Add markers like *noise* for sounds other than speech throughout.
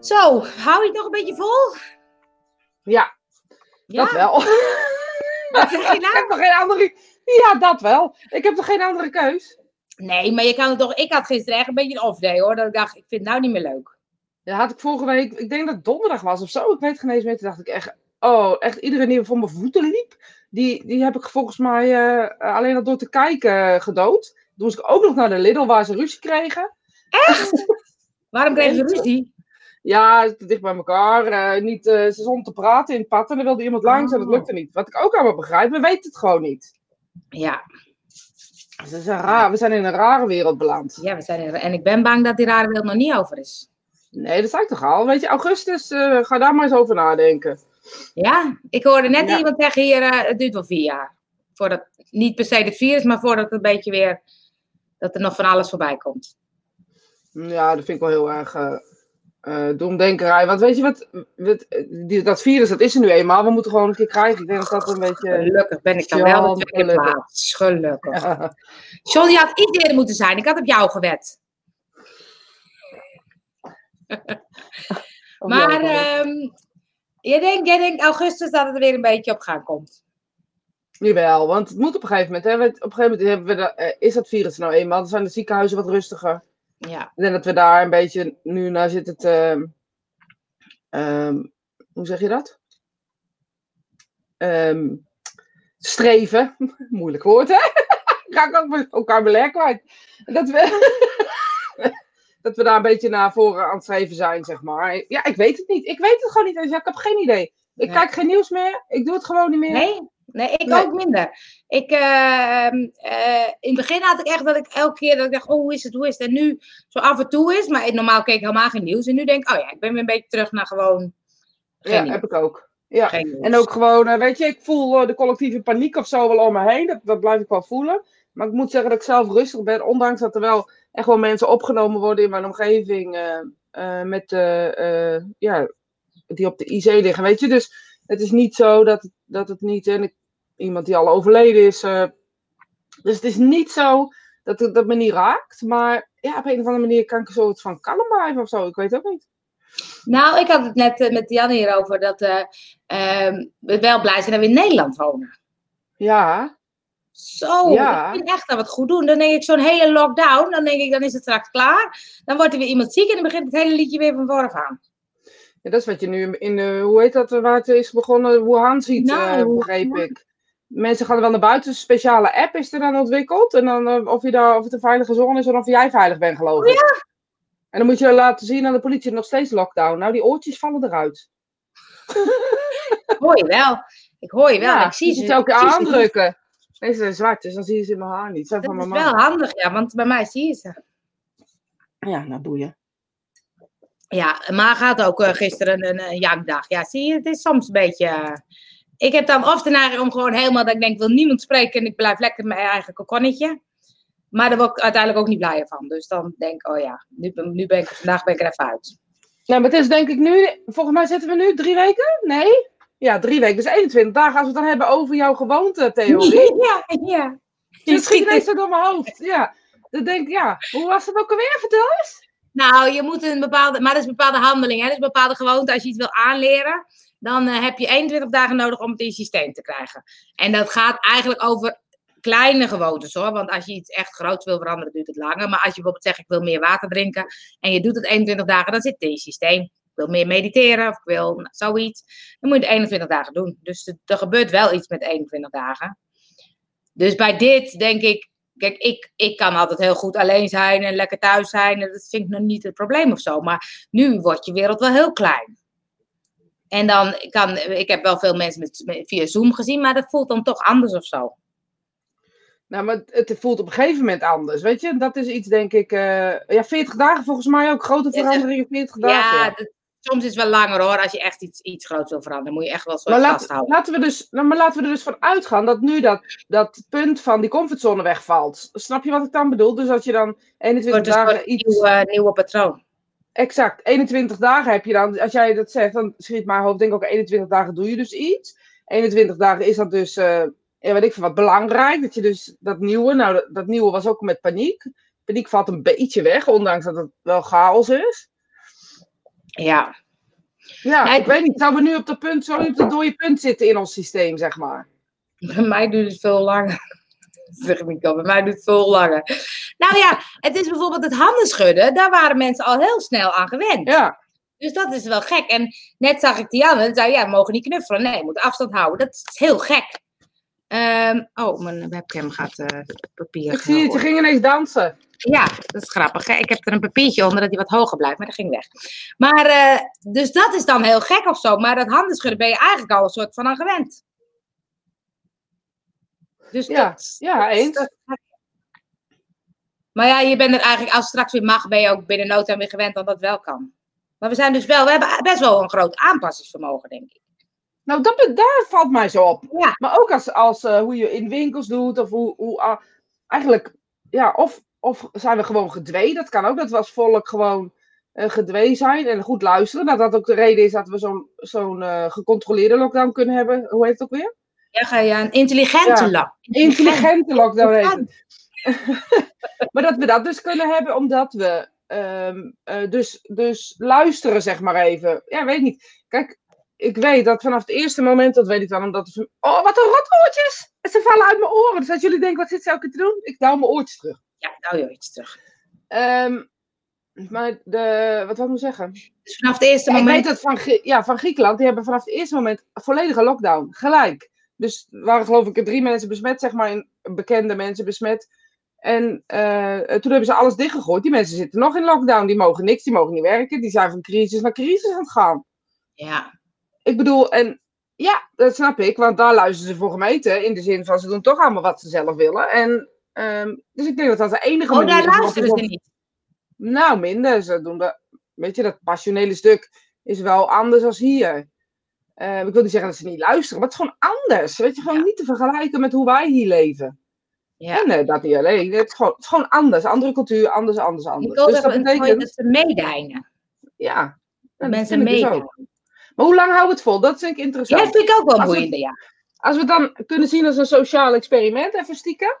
Zo, hou je het nog een beetje vol? Ja, Ja? dat wel. Wat zeg je Ik heb toch geen andere... Ja, dat wel. Ik heb toch geen andere keus? Nee, maar je kan het toch... Ik had gisteren echt een beetje een off-day hoor. Dat ik dacht, ik vind het nou niet meer leuk. Ja, had ik vorige week... Ik denk dat het donderdag was of zo. Ik weet geen eens meer. Toen dacht ik echt... Oh, echt iedereen die voor mijn voeten liep. Die, die heb ik volgens mij eh, alleen al door te kijken eh, gedood. Toen moest ik ook nog naar de Lidl waar ze ruzie kregen. *laughs* Waarom kregen ze ruzie? Ja, te dicht bij elkaar. eh, niet, eh, ze stonden te praten in het pad en er wilde iemand langs en dat Oh. lukte niet. Wat ik ook allemaal begrijp, we weten het gewoon niet. Ja, Dus is raar, we zijn in een rare wereld beland. ja we zijn er. En ik ben bang dat die rare wereld nog niet over is. Nee, dat zei ik toch al. Weet je, augustus, eh, ga daar maar eens over nadenken. Ja, ik hoorde net Ja. iemand zeggen hier, het duurt wel vier jaar. Voordat, niet per se het virus, maar voordat het een beetje weer, dat er nog van alles voorbij komt. Ja, dat vind ik wel heel erg doemdenkerij. Want weet je wat, wat, die, dat virus, dat is er nu eenmaal. We moeten gewoon een keer krijgen. Ik denk dat dat een beetje... Gelukkig ben ik dan Ja, wel de tweede gelukkig. plaats. Gelukkig. John, je had iets eerder moeten zijn. Ik had op jou gewet. *laughs* Maar ja, ehm, jij, denkt, jij denkt augustus dat het er weer een beetje op gang komt. Jawel, want het moet op een gegeven moment. Hè, op een gegeven moment hebben we eh, is dat virus nou eenmaal. Dan zijn de ziekenhuizen wat rustiger. Ja, Ik denk dat we daar een beetje nu naar zitten te... ehm, hoe zeg je dat? Ehm, streven. *laughs* Moeilijk woord, hè? *laughs* Ga ik ook met elkaar beleg kwijt. Dat we, *laughs* dat we daar een beetje naar voren aan het streven zijn, zeg maar. Ja, ik weet het niet. Ik weet het gewoon niet. ik heb geen idee. Ik Nee. kijk geen nieuws meer. Ik doe het gewoon niet meer. nee? Nee, ik Nee. ook minder. Ik, ehm, eh, in het begin had ik echt dat ik elke keer dat ik dacht, oh, hoe is het, hoe is het? En nu zo af en toe is, maar normaal keek ik helemaal geen nieuws. En nu denk ik, oh ja, ik ben weer een beetje terug naar gewoon geen Ja, nieuws. heb ik ook. Ja. En ook gewoon, eh, weet je, ik voel eh, de collectieve paniek of zo wel om me heen. Dat, dat blijf ik wel voelen. Maar ik moet zeggen dat ik zelf rustig ben. Ondanks dat er wel echt wel mensen opgenomen worden in mijn omgeving. met, eh, ja, die op de IC liggen, weet je. Dus het is niet zo dat, het- dat het niet... En ik, iemand die al overleden is. eh, dus het is niet zo dat het dat me niet raakt. Maar ja, op een of andere manier kan ik een soort van kalm blijven of zo. Ik weet ook niet. Nou, ik had het net eh, met Jan hierover dat eh, ehm, we wel blij zijn dat we in Nederland wonen. Ja, Zo, Ja. ik vind echt dat we het goed doen. Dan denk ik zo'n hele lockdown, dan denk ik, dan is het straks klaar. Dan wordt er weer iemand ziek en dan begint het hele liedje weer van vooraf aan. Ja, dat is wat je nu in, eh, hoe heet dat, waar het is begonnen, Wuhan ziet, Nou, begreep ik. Mensen gaan er wel naar buiten, een speciale app is er dan ontwikkeld. En dan eh, of, je daar, of het een veilige zone is en of jij veilig bent, geloof ik. En dan moet je laten zien aan de politie, nog steeds lockdown. Nou, die oortjes vallen eruit. *laughs* Hoor je wel. Ik hoor je wel. ja, ik zie je ze. ze ook ik ze aandrukken. Deze zijn zwart, dus dan zie je ze in mijn haar niet. Zijn Dat van is wel handig, ja, want bij mij zie je ze. Ja, nou boeien. Ja, maar gaat ook eh, gisteren een, een jankdag. Ja, zie je, het is soms een beetje... eh, ik heb dan of de neiging om gewoon helemaal dat ik denk, ik wil niemand spreken en ik blijf lekker in mijn eigen kokonnetje. Maar daar word ik uiteindelijk ook niet blijer van. Dus dan denk ik, oh ja, nu, ben- nu ben ik, vandaag ben ik er even uit. Nou, maar het is denk ik nu, volgens mij zitten we nu drie weken? Nee? Ja, drie weken. Dus 21 dagen als we het dan hebben over jouw gewoonte-theorie. *laughs* Ja, ja. Dat schiet ineens zo door mijn hoofd. Ja. Dan denk ik, ja, hoe was het ook alweer? Vertel eens. Nou, je moet een bepaalde, maar dat is een bepaalde handeling, hè? dat is een bepaalde gewoonte. Als je iets wil aanleren, dan eh, heb je 21 dagen nodig om het in je systeem te krijgen. En dat gaat eigenlijk over kleine gewoontes hoor. Want als je iets echt groots wil veranderen, duurt het langer. Maar als je bijvoorbeeld zegt, ik wil meer water drinken en je doet het 21 dagen, dan zit het in je systeem. Ik wil meer mediteren of ik wil nou, zoiets. Dan moet je het 21 dagen doen. Dus er- gebeurt wel iets met 21 dagen. Dus bij dit denk ik, Kijk, ik, ik kan altijd heel goed alleen zijn en lekker thuis zijn. En dat vind ik nog niet het probleem of zo. Maar nu wordt je wereld wel heel klein. En dan kan, ik heb wel veel mensen met, met- via Zoom gezien, maar dat voelt dan toch anders of zo. Nou, maar het, voelt op een gegeven moment anders, weet je. Dat is iets, denk ik, eh, ja, 40 dagen volgens mij ook. Grote Ja, veranderingen, 40 dagen. Ja, ja. dat- soms is het wel langer hoor. Als je echt iets, iets groots wil veranderen, moet je echt wel zo Maar, laat, vasthouden. laten we dus, nou, maar laten we er dus van uitgaan dat nu dat, dat punt van die comfortzone wegvalt. Snap je wat ik dan bedoel? Dus als je dan 21 wordt een dagen iets... nieuw, nieuwe patroon. Exact, 21 dagen heb je dan. Als jij dat zegt, dan schiet mijn hoofd. Denk ik ook, 21 dagen doe je dus iets. 21 dagen is dat dus, ja, weet ik veel wat, belangrijk. Dat je dus dat nieuwe, nou dat, dat nieuwe was ook met paniek. Paniek valt een beetje weg, ondanks dat het wel chaos is. Ja. Ja, Nee, ik weet niet. Zouden we nu op dat punt, zo op dat dode punt zitten in ons systeem, zeg maar? Bij mij duurt het veel langer. *laughs* Zeg Nico, bij mij duurt het veel langer. Nou ja, het is bijvoorbeeld het handen schudden. Daar waren mensen al heel snel aan gewend. Ja. Dus dat is wel gek. En net zag ik Dianne en zei, ja, we mogen niet knuffelen. Nee, we moeten afstand houden. Dat is heel gek. Ehm, oh, mijn webcam gaat eh papier. Ik zie het, je ging ineens dansen. Ja, dat is grappig. Hè? Ik heb er een papiertje onder dat hij wat hoger blijft, maar dat ging weg. Maar, eh, dus dat is dan heel gek of zo. Maar dat handen schudden ben je eigenlijk al een soort van aan gewend. Dus Ja, dat, ja, eens. dat- maar ja, je bent er eigenlijk, als het straks weer mag, ben je ook binnen no time weer gewend dat dat wel kan. Maar we zijn dus wel, we hebben best wel een groot aanpassingsvermogen, denk ik. Nou, dat, daar valt mij zo op. Ja. Maar ook als, als eh, hoe je in winkels doet, of hoe, hoe ah, eigenlijk, ja, of, of zijn we gewoon gedwee. Dat kan ook, dat we als volk gewoon eh gedwee zijn en goed luisteren. Dat dat ook de reden is dat we zo'n zo'n eh, gecontroleerde lockdown kunnen hebben. Hoe heet het ook weer? Ja, ga je een intelligente Ja. lab. Intelligente lockdown heet *laughs* maar dat we dat dus kunnen hebben, omdat we ehm, eh, dus, dus luisteren, zeg maar even. Ja, weet niet. Kijk, ik weet dat vanaf het eerste moment, dat weet ik dan, omdat... Oh, wat een rotoortjes! Ze vallen uit mijn oren. Dus als jullie denken, wat zit ze elke keer te doen? Ik douw mijn oortjes terug. Ja, nou joh, iets terug. Ehm, maar de, wat wil ik nou zeggen? Dus vanaf het eerste Ja, ik weet moment. dat van, ja, van Griekenland, die hebben vanaf het eerste moment volledige lockdown. Gelijk. Dus er waren geloof ik drie mensen besmet, zeg maar, in- bekende mensen besmet. En eh, toen hebben ze alles dichtgegooid. Die mensen zitten nog in lockdown. Die mogen niks, die mogen niet werken. Die zijn van crisis naar crisis aan het gaan. Ja, Ik bedoel, en ja, dat snap ik. Want daar luisteren ze voor gemeten. In de zin van, ze doen toch allemaal wat ze zelf willen. En, ehm, dus ik denk dat dat de enige oh, manier daar luisteren ze niet. nou, minder. Ze doen dat, weet je, dat passionele stuk is wel anders als hier. Eh, ik wil niet zeggen dat ze niet luisteren, maar het is gewoon anders. Weet je, gewoon Ja. niet te vergelijken met hoe wij hier leven. Ja. En eh, dat niet alleen. Het is, gewoon, het is gewoon anders. Andere cultuur, anders, anders, Ik anders. wil Dus dat, betekent, dat ze meedijnen. ja. Dat mensen ik dus meedijnen. Maar hoe lang houden we het vol? Dat vind ik Ja, interessant. dat vind ik ook wel Als we- boeiende, ja. Als we het dan kunnen zien als een sociaal experiment, even stiekem.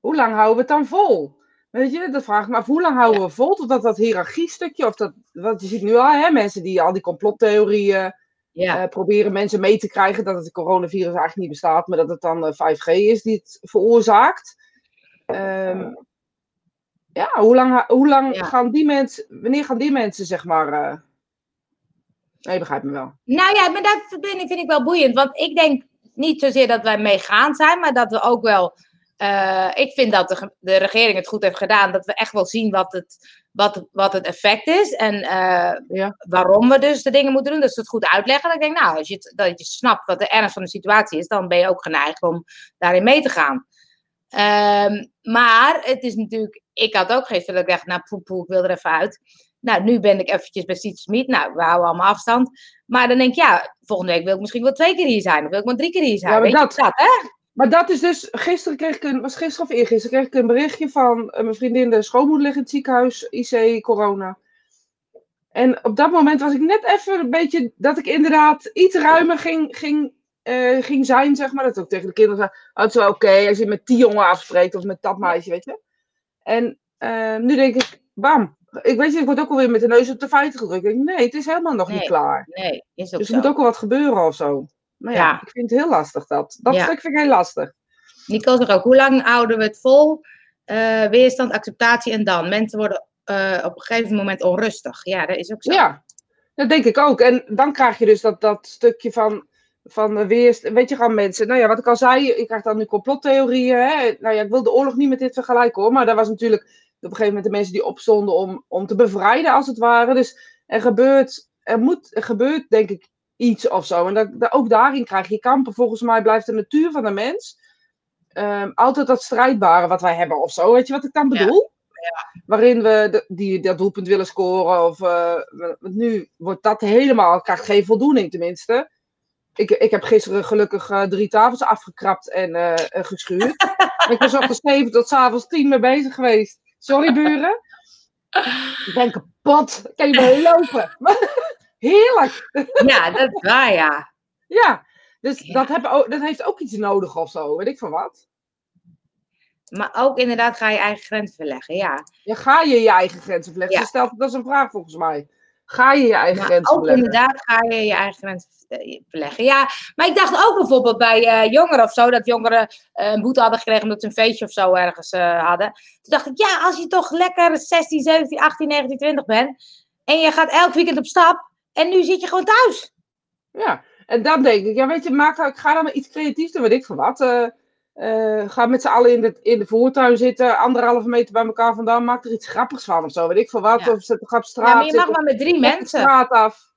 Hoe lang houden we het dan vol? Weet je, dat vraag ik me af. Hoe lang houden we vol? Totdat dat hiërarchiestukje, of dat, wat je ziet nu al, hè, mensen die al die complottheorieën Ja, eh, proberen mensen mee te krijgen dat het coronavirus eigenlijk niet bestaat, maar dat het dan eh, 5G is die het veroorzaakt. Ehm, ja, hoe lang, hoe lang Ja. gaan die mensen, wanneer gaan die mensen, zeg maar. eh Nee, je begrijpt me wel. nou ja, maar dat vind ik, vind ik wel boeiend. Want ik denk niet zozeer dat wij meegaan zijn, maar dat we ook wel. Eh, ik vind dat de, ge- de regering het goed heeft gedaan. Dat we echt wel zien wat het, wat, wat het effect is. En eh, Ja. waarom we dus de dingen moeten doen. Dus het goed uitleggen. Dat ik denk, nou, als je, het- dat je snapt wat de ernst van de situatie is, dan ben je ook geneigd om daarin mee te gaan. Ehm, maar het is natuurlijk, ik had ook gisteren dat ik dacht, nou poe poe, ik wil er even uit. Nou, nu ben ik eventjes bij Siets Meet. Nou, we houden allemaal afstand. Maar dan denk ik, ja, volgende week wil ik misschien wel twee keer hier zijn. Of wil ik maar drie keer hier zijn. Ja, Weet je dat- dat, hè? Maar dat is dus, gisteren kreeg ik een, was gisteren of eergisteren, kreeg ik een berichtje van eh, mijn vriendin, de schoonmoeder ligt in het ziekenhuis, IC, corona. En op dat moment was ik net even een beetje, dat ik inderdaad iets ruimer ging, ging, eh, ging zijn, zeg maar. Dat ik ook tegen de kinderen zei, oh, het is wel oké als je met die jongen afspreekt of met dat meisje, weet je. En eh, nu denk ik, bam, ik weet je, ik word ook alweer met de neus op de feiten gedrukt. Ik denk, nee, het is helemaal nog niet klaar. Nee, is ook Dus zo. er moet ook wel wat gebeuren of zo. Maar ja, Ja. ik vind het heel lastig dat. Dat Ja. stuk vind ik heel lastig. Nico zegt ook, hoe lang houden we het vol? Eh, weerstand, acceptatie en dan. Mensen worden eh, op een gegeven moment onrustig. Ja, dat is ook zo. Ja, dat denk ik ook. En dan krijg je dus dat, dat stukje van, van eh, weerst. Weet je, gaan mensen. Nou ja, wat ik al zei, ik krijg dan nu complottheorieën. Hè? Nou ja, ik wil de oorlog niet met dit vergelijken hoor. Maar daar was natuurlijk op een gegeven moment de mensen die opstonden om, om te bevrijden, als het ware. Dus er gebeurt, er moet, er gebeurt denk ik iets of zo. En dat, dat- ook daarin krijg je kampen. Volgens mij blijft de natuur van de mens ehm, altijd dat strijdbare wat wij hebben of zo. Weet je wat ik dan Ja. bedoel? waarin we de- die, dat doelpunt willen scoren. Of, eh, nu wordt dat helemaal, krijgt geen voldoening tenminste. Ik, ik heb gisteren gelukkig eh, drie tafels afgekrapt en eh, geschuurd. *laughs* ik was op de 7 tot 's avonds 10 mee bezig geweest. Sorry buren. *laughs* Ik ben kapot. Kan je me lopen? *laughs* Heerlijk. Ja, dat is waar, ja. Ja. Dus Ja. Dat, heb, dat heeft ook iets nodig of zo. Weet ik van wat. Maar ook inderdaad ga je eigen grenzen verleggen, ja. Ja, ga je je eigen grenzen verleggen? Ja. Ze stelt dat is een vraag volgens mij. ga je je eigen Maar grenzen ook verleggen. inderdaad ga je je eigen grens eh, verleggen. Ja, maar ik dacht ook bijvoorbeeld bij eh, jongeren of zo, dat jongeren eh, een boete hadden gekregen omdat ze een feestje of zo ergens hadden. Toen dacht ik, ja, als je toch lekker 16, 17, 18, 19, 20 bent en je gaat elk weekend op stap en nu zit je gewoon thuis. Ja, en dan denk ik, ja, weet je, maak, ik ga dan maar iets creatiefs doen, weet ik van wat. eh eh, ga met z'n allen in de, in de voortuin zitten, anderhalve meter bij elkaar vandaan, maak er iets grappigs van of zo, weet ik van wat. Ja. Of zet, op straat Ja, maar je mag maar met drie mensen. straat af.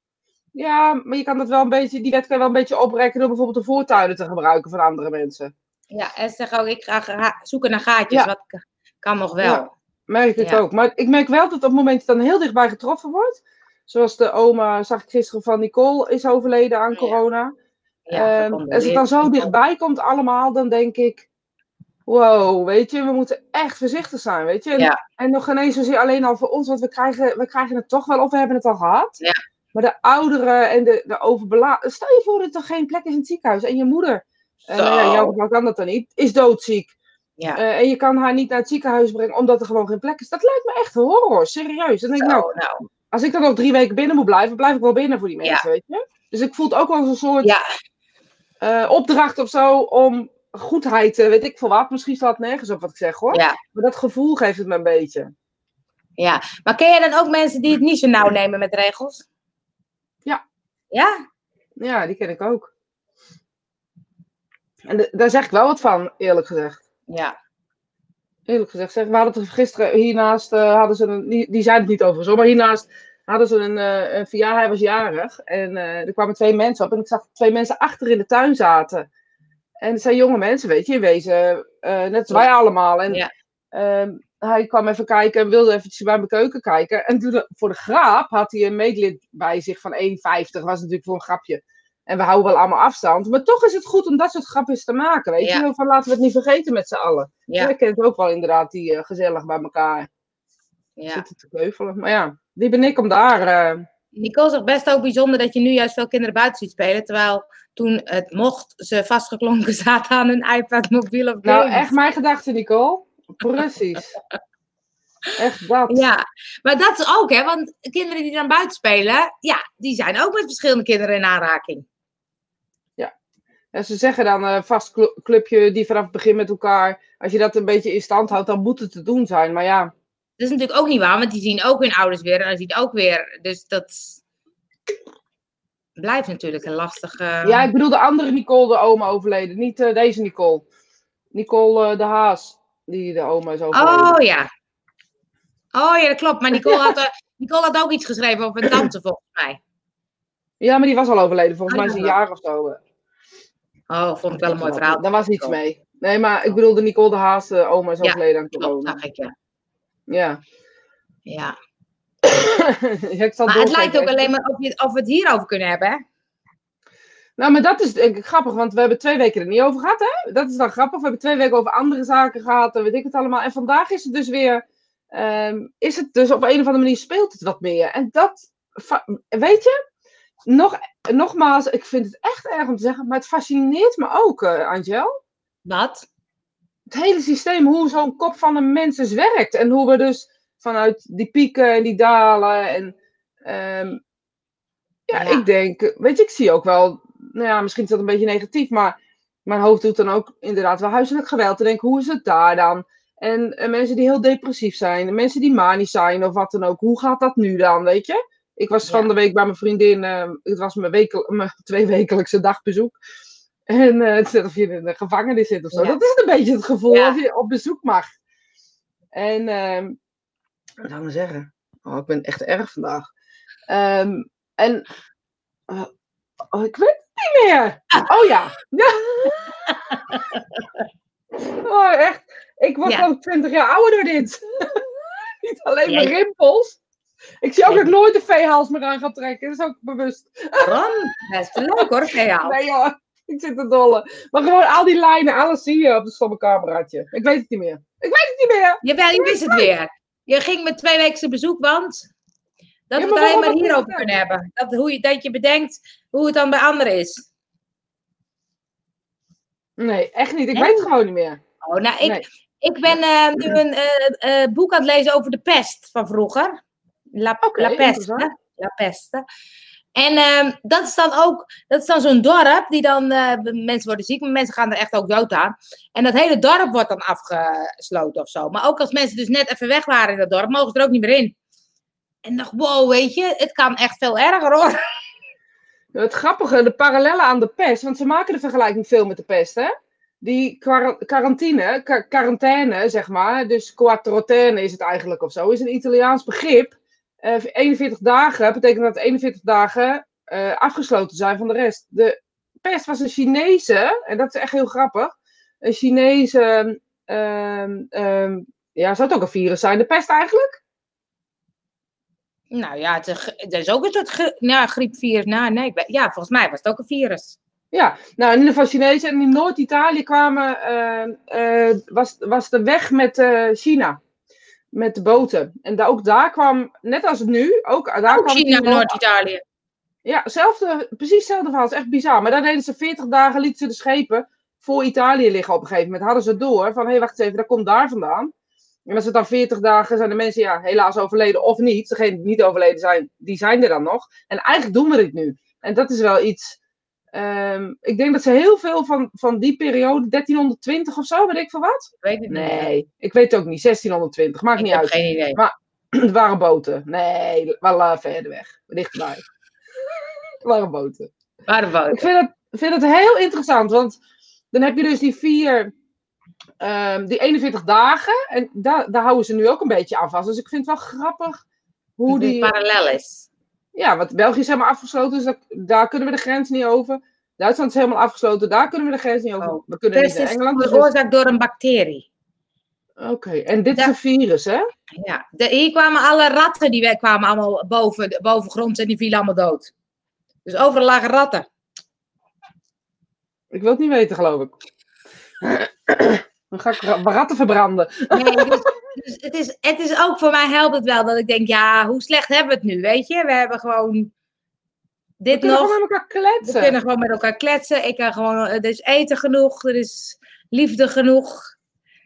Ja, maar je kan dat wel een beetje, die wet kan je wel een beetje oprekken door bijvoorbeeld de voortuinen te gebruiken van andere mensen. Ja, en ze zeggen ook, ik ga zoeken naar gaatjes. Ja. Wat kan nog wel. Ja. Merk ik Ja. ook. Maar ik merk wel dat op het moment dat dan heel dichtbij getroffen wordt, zoals de oma, zag ik gisteren van Nicole, is overleden aan Ja. corona. Ja, Ehm, als het dan zo dichtbij komt allemaal, dan denk ik, wow, weet je, we moeten echt voorzichtig zijn, weet je. En, Ja. en nog geen eens zozeer alleen al voor ons, want we krijgen, we krijgen het toch wel, of we hebben het al gehad. Ja. Maar de ouderen en de, de overbeladen, stel je voor dat er geen plek is in het ziekenhuis en je moeder, en nou ja, jouw kan dat dan niet, is doodziek. Ja. Eh, en je kan haar niet naar het ziekenhuis brengen omdat er gewoon geen plek is. Dat lijkt me echt horror, serieus. Dan denk ik, nou, nou. Als ik dan nog drie weken binnen moet blijven, blijf ik wel binnen voor die mensen, weet je. Dus ik voel het ook wel als een soort Ja. eh, opdracht of zo om goedheid, weet ik veel wat. Misschien slaat het nergens op wat ik zeg hoor. Ja. Maar dat gevoel geeft het me een beetje. Ja, maar ken jij dan ook mensen die het niet zo nauw nemen met regels? Ja. Ja? Ja, die ken ik ook. En de- daar zeg ik wel wat van, eerlijk gezegd. Ja. Eerlijk gezegd, zeg, we hadden het er gisteren hiernaast, eh, hadden ze een, die, die zijn het niet over zo, maar hiernaast hadden ze een, eh een verjaardag, hij was jarig. En eh, er kwamen twee mensen op en ik zag twee mensen achter in de tuin zaten. En het zijn jonge mensen, weet je, in wezen, net als wij allemaal. En Ja. ehm, hij kwam even kijken en wilde eventjes bij mijn keuken kijken. En toen, voor de graap had hij een medelid bij zich van 1,50, was natuurlijk voor een grapje. En we houden wel allemaal afstand. Maar toch is het goed om dat soort grapjes te maken, weet Ja. je. Van laten we het niet vergeten met z'n allen. Ja. Je kent ook wel inderdaad die eh, gezellig bij elkaar ja. zitten te keuvelen. Maar ja, wie ben ik om daar... eh, Nicole zegt best ook bijzonder dat je nu juist veel kinderen buiten ziet spelen. Terwijl toen het mocht, ze vastgeklonken *laughs* zaten aan hun iPad, mobiel of Nou, echt mijn gedachte, Nicole. Precies. *laughs* echt dat. Ja, maar dat is ook, hè, want kinderen die dan buiten spelen, ja, die zijn ook met verschillende kinderen in aanraking. En ze zeggen dan een vast cl- clubje die vanaf het begin met elkaar... Als je dat een beetje in stand houdt, dan moet het te doen zijn. Maar ja, Dat is natuurlijk ook niet waar, want die zien ook hun ouders weer en hij ziet ook weer. Dus dat blijft natuurlijk een lastige. ja ik bedoel de andere Nicole, de oma, overleden. Niet eh, deze Nicole. Nicole eh, de Haas, die de oma is overleden. Oh ja. Oh ja, dat klopt. Maar Nicole *laughs* had, eh, Nicole had ook iets geschreven over een tante, volgens mij. Ja, maar die was al overleden. Volgens Oh, mij is een ja. jaar of zo. Eh. Oh, vond ik wel een mooi verhaal. Daar was iets mee. Nee, maar ik bedoel de Nicole de Haas, de oma is Ja, overleden aan corona. zag ik, ja. Ja. ja. *coughs* Ja, ik Maar het lijkt ook alleen maar of, je, of we het hierover kunnen hebben, hè? Nou, maar dat is denk ik grappig, want we hebben twee weken er niet over gehad, hè? Dat is dan grappig. We hebben twee weken over andere zaken gehad en weet ik het allemaal. En vandaag is het dus weer, ehm, is het dus op een of andere manier speelt het wat meer. En dat, weet je, nog, nogmaals, ik vind het echt erg om te zeggen, maar het fascineert me ook, eh Angel. Wat? Het hele systeem, hoe zo'n kop van een mens dus werkt. En hoe we dus vanuit die pieken en die dalen en... ehm, ja, Ja. ik denk, weet je, ik zie ook wel, nou ja, misschien is dat een beetje negatief, maar mijn hoofd doet dan ook inderdaad wel huiselijk geweld. Te denken, hoe is het daar dan? En, en mensen die heel depressief zijn, en mensen die manisch zijn of wat dan ook, hoe gaat dat nu dan, weet je? Ik was van Ja. de week bij mijn vriendin, eh, het was mijn, wekel, mijn *laughs* tweewekelijkse dagbezoek. En eh, het is net of je in de gevangenis zit of zo. Ja. Dat is een beetje het gevoel Ja. als je op bezoek mag. En, ehm wat zou ik nou zeggen? Oh, ik ben echt erg vandaag. Ehm, en, eh, oh, ik weet het niet meer. Oh ja. *laughs* oh, echt. Ik word al 20 jaar ouder door dit. *laughs* niet alleen mijn rimpels. Ik zie ook dat ik nooit de veehals meer aan ga trekken. Dat is ook bewust. Waarom? Best leuk hoor, verhaal. Nee joh, ik zit te dolle. Maar gewoon al die lijnen, alles zie je op het stomme cameraatje. Ik weet het niet meer. Ik weet het niet meer. Jawel, je wist het weer. Je ging met twee weken bezoek, want dat Ja, we het alleen maar hierover kunnen hebben. Dat, hoe je, dat je bedenkt hoe het dan bij anderen is. Nee, echt niet. Ik Nee? weet het gewoon niet meer. Oh, nou, ik, Nee. ik ben eh, nu een eh, eh, boek aan het lezen over de pest van vroeger. La, Oké, La? La. En ehm, dat is dan ook, dat is dan zo'n dorp die dan, eh, mensen worden ziek, maar mensen gaan er echt ook dood aan. En dat hele dorp wordt dan afgesloten of zo. Maar ook als mensen dus net even weg waren in dat dorp, mogen ze er ook niet meer in. En dacht, wow, weet je, het kan echt veel erger hoor. Het grappige, de parallellen aan de pest, want ze maken de vergelijking veel met de pest, hè? Die quarantine, quarantaine, zeg maar, dus quattrotaine is het eigenlijk of zo, is een Italiaans begrip. 41 eh, dagen betekent dat 41 dagen uh, afgesloten zijn van de rest. De pest was een Chinese, en dat is echt heel grappig, een Chinese, um, um, ja, zou het ook een virus zijn, de pest eigenlijk? Nou ja, het is, ook een soort nou, griepvirus. Nou, nee, ja, volgens mij was het ook een virus. Ja, nou in ieder geval Chinezen. En in Noord-Italië kwamen, uh, uh, was, was de weg met uh, China. Met de boten. En daar, ook daar kwam, net als nu, ook daar ook kwam China Noord-Italië. Ja, zelfde, precies hetzelfde verhaal. Het is echt bizar. Maar daar deden ze 40 dagen, lieten ze de schepen voor Italië liggen op een gegeven moment. Hadden ze door van, hé, hey, wacht eens even, dat komt daar vandaan. En als het dan 40 dagen zijn de mensen ja, helaas overleden of niet. Degenen die niet overleden zijn, die zijn er dan nog. En eigenlijk doen we dit nu. En dat is wel iets. Um, ik denk dat ze heel veel van, van die periode, 1320 of zo, weet ik veel wat? Weet het nee, ik weet het ook niet. 1620, maakt ik niet uit. Geen idee. Maar het *clears throat* waren boten. Nee, wel uh, verder weg. Dichtbij. het waren boten. Waren boten. Ik vind het, vind het heel interessant, want dan heb je dus die vier Um, die 41 dagen, en daar, daar houden ze nu ook een beetje aan vast. Dus ik vind het wel grappig hoe die... parallel is. Ja, want België is helemaal afgesloten, dus daar kunnen we de grens niet over. Duitsland is helemaal afgesloten, daar kunnen we de grens niet over. Oh. We kunnen dus niet Engeland. Het is veroorzaakt door een bacterie. Oké, en dit is een virus, hè? Ja, de, hier kwamen alle ratten, die kwamen allemaal boven, boven grond en die vielen allemaal dood. Dus overal lagen ratten. Ik wil het niet weten, geloof ik. *coughs* Dan ga ik ratten verbranden. Nee, dus, dus, het, is, het is ook voor mij helpt het wel dat ik denk, ja, hoe slecht hebben we het nu, weet je? We hebben gewoon dit we nog. We kunnen met elkaar kletsen. We kunnen gewoon met elkaar kletsen. Ik kan gewoon, er is eten genoeg, er is liefde genoeg.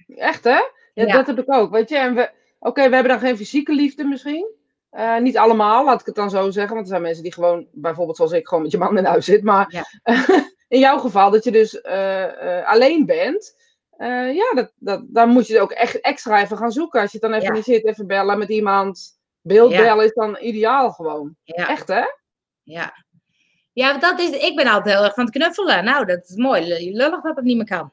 Echt, hè? Ja, dat heb ik ook, weet je. En we, oké, we hebben dan geen fysieke liefde misschien. Uh, niet allemaal, laat ik het dan zo zeggen. Want er zijn mensen die gewoon, bijvoorbeeld zoals ik, gewoon met je man in huis zit. Maar ja. *laughs* in jouw geval, dat je dus uh, uh, alleen bent. Uh, ja, dat, dat, dan moet je ook echt extra even gaan zoeken. Als je het dan even niet zit, even bellen met iemand. Beeldbellen is dan ideaal gewoon. Echt, hè? Ja. Ja, dat is, ik ben altijd heel erg van het knuffelen. Nou, dat is mooi. Lullig dat het niet meer kan.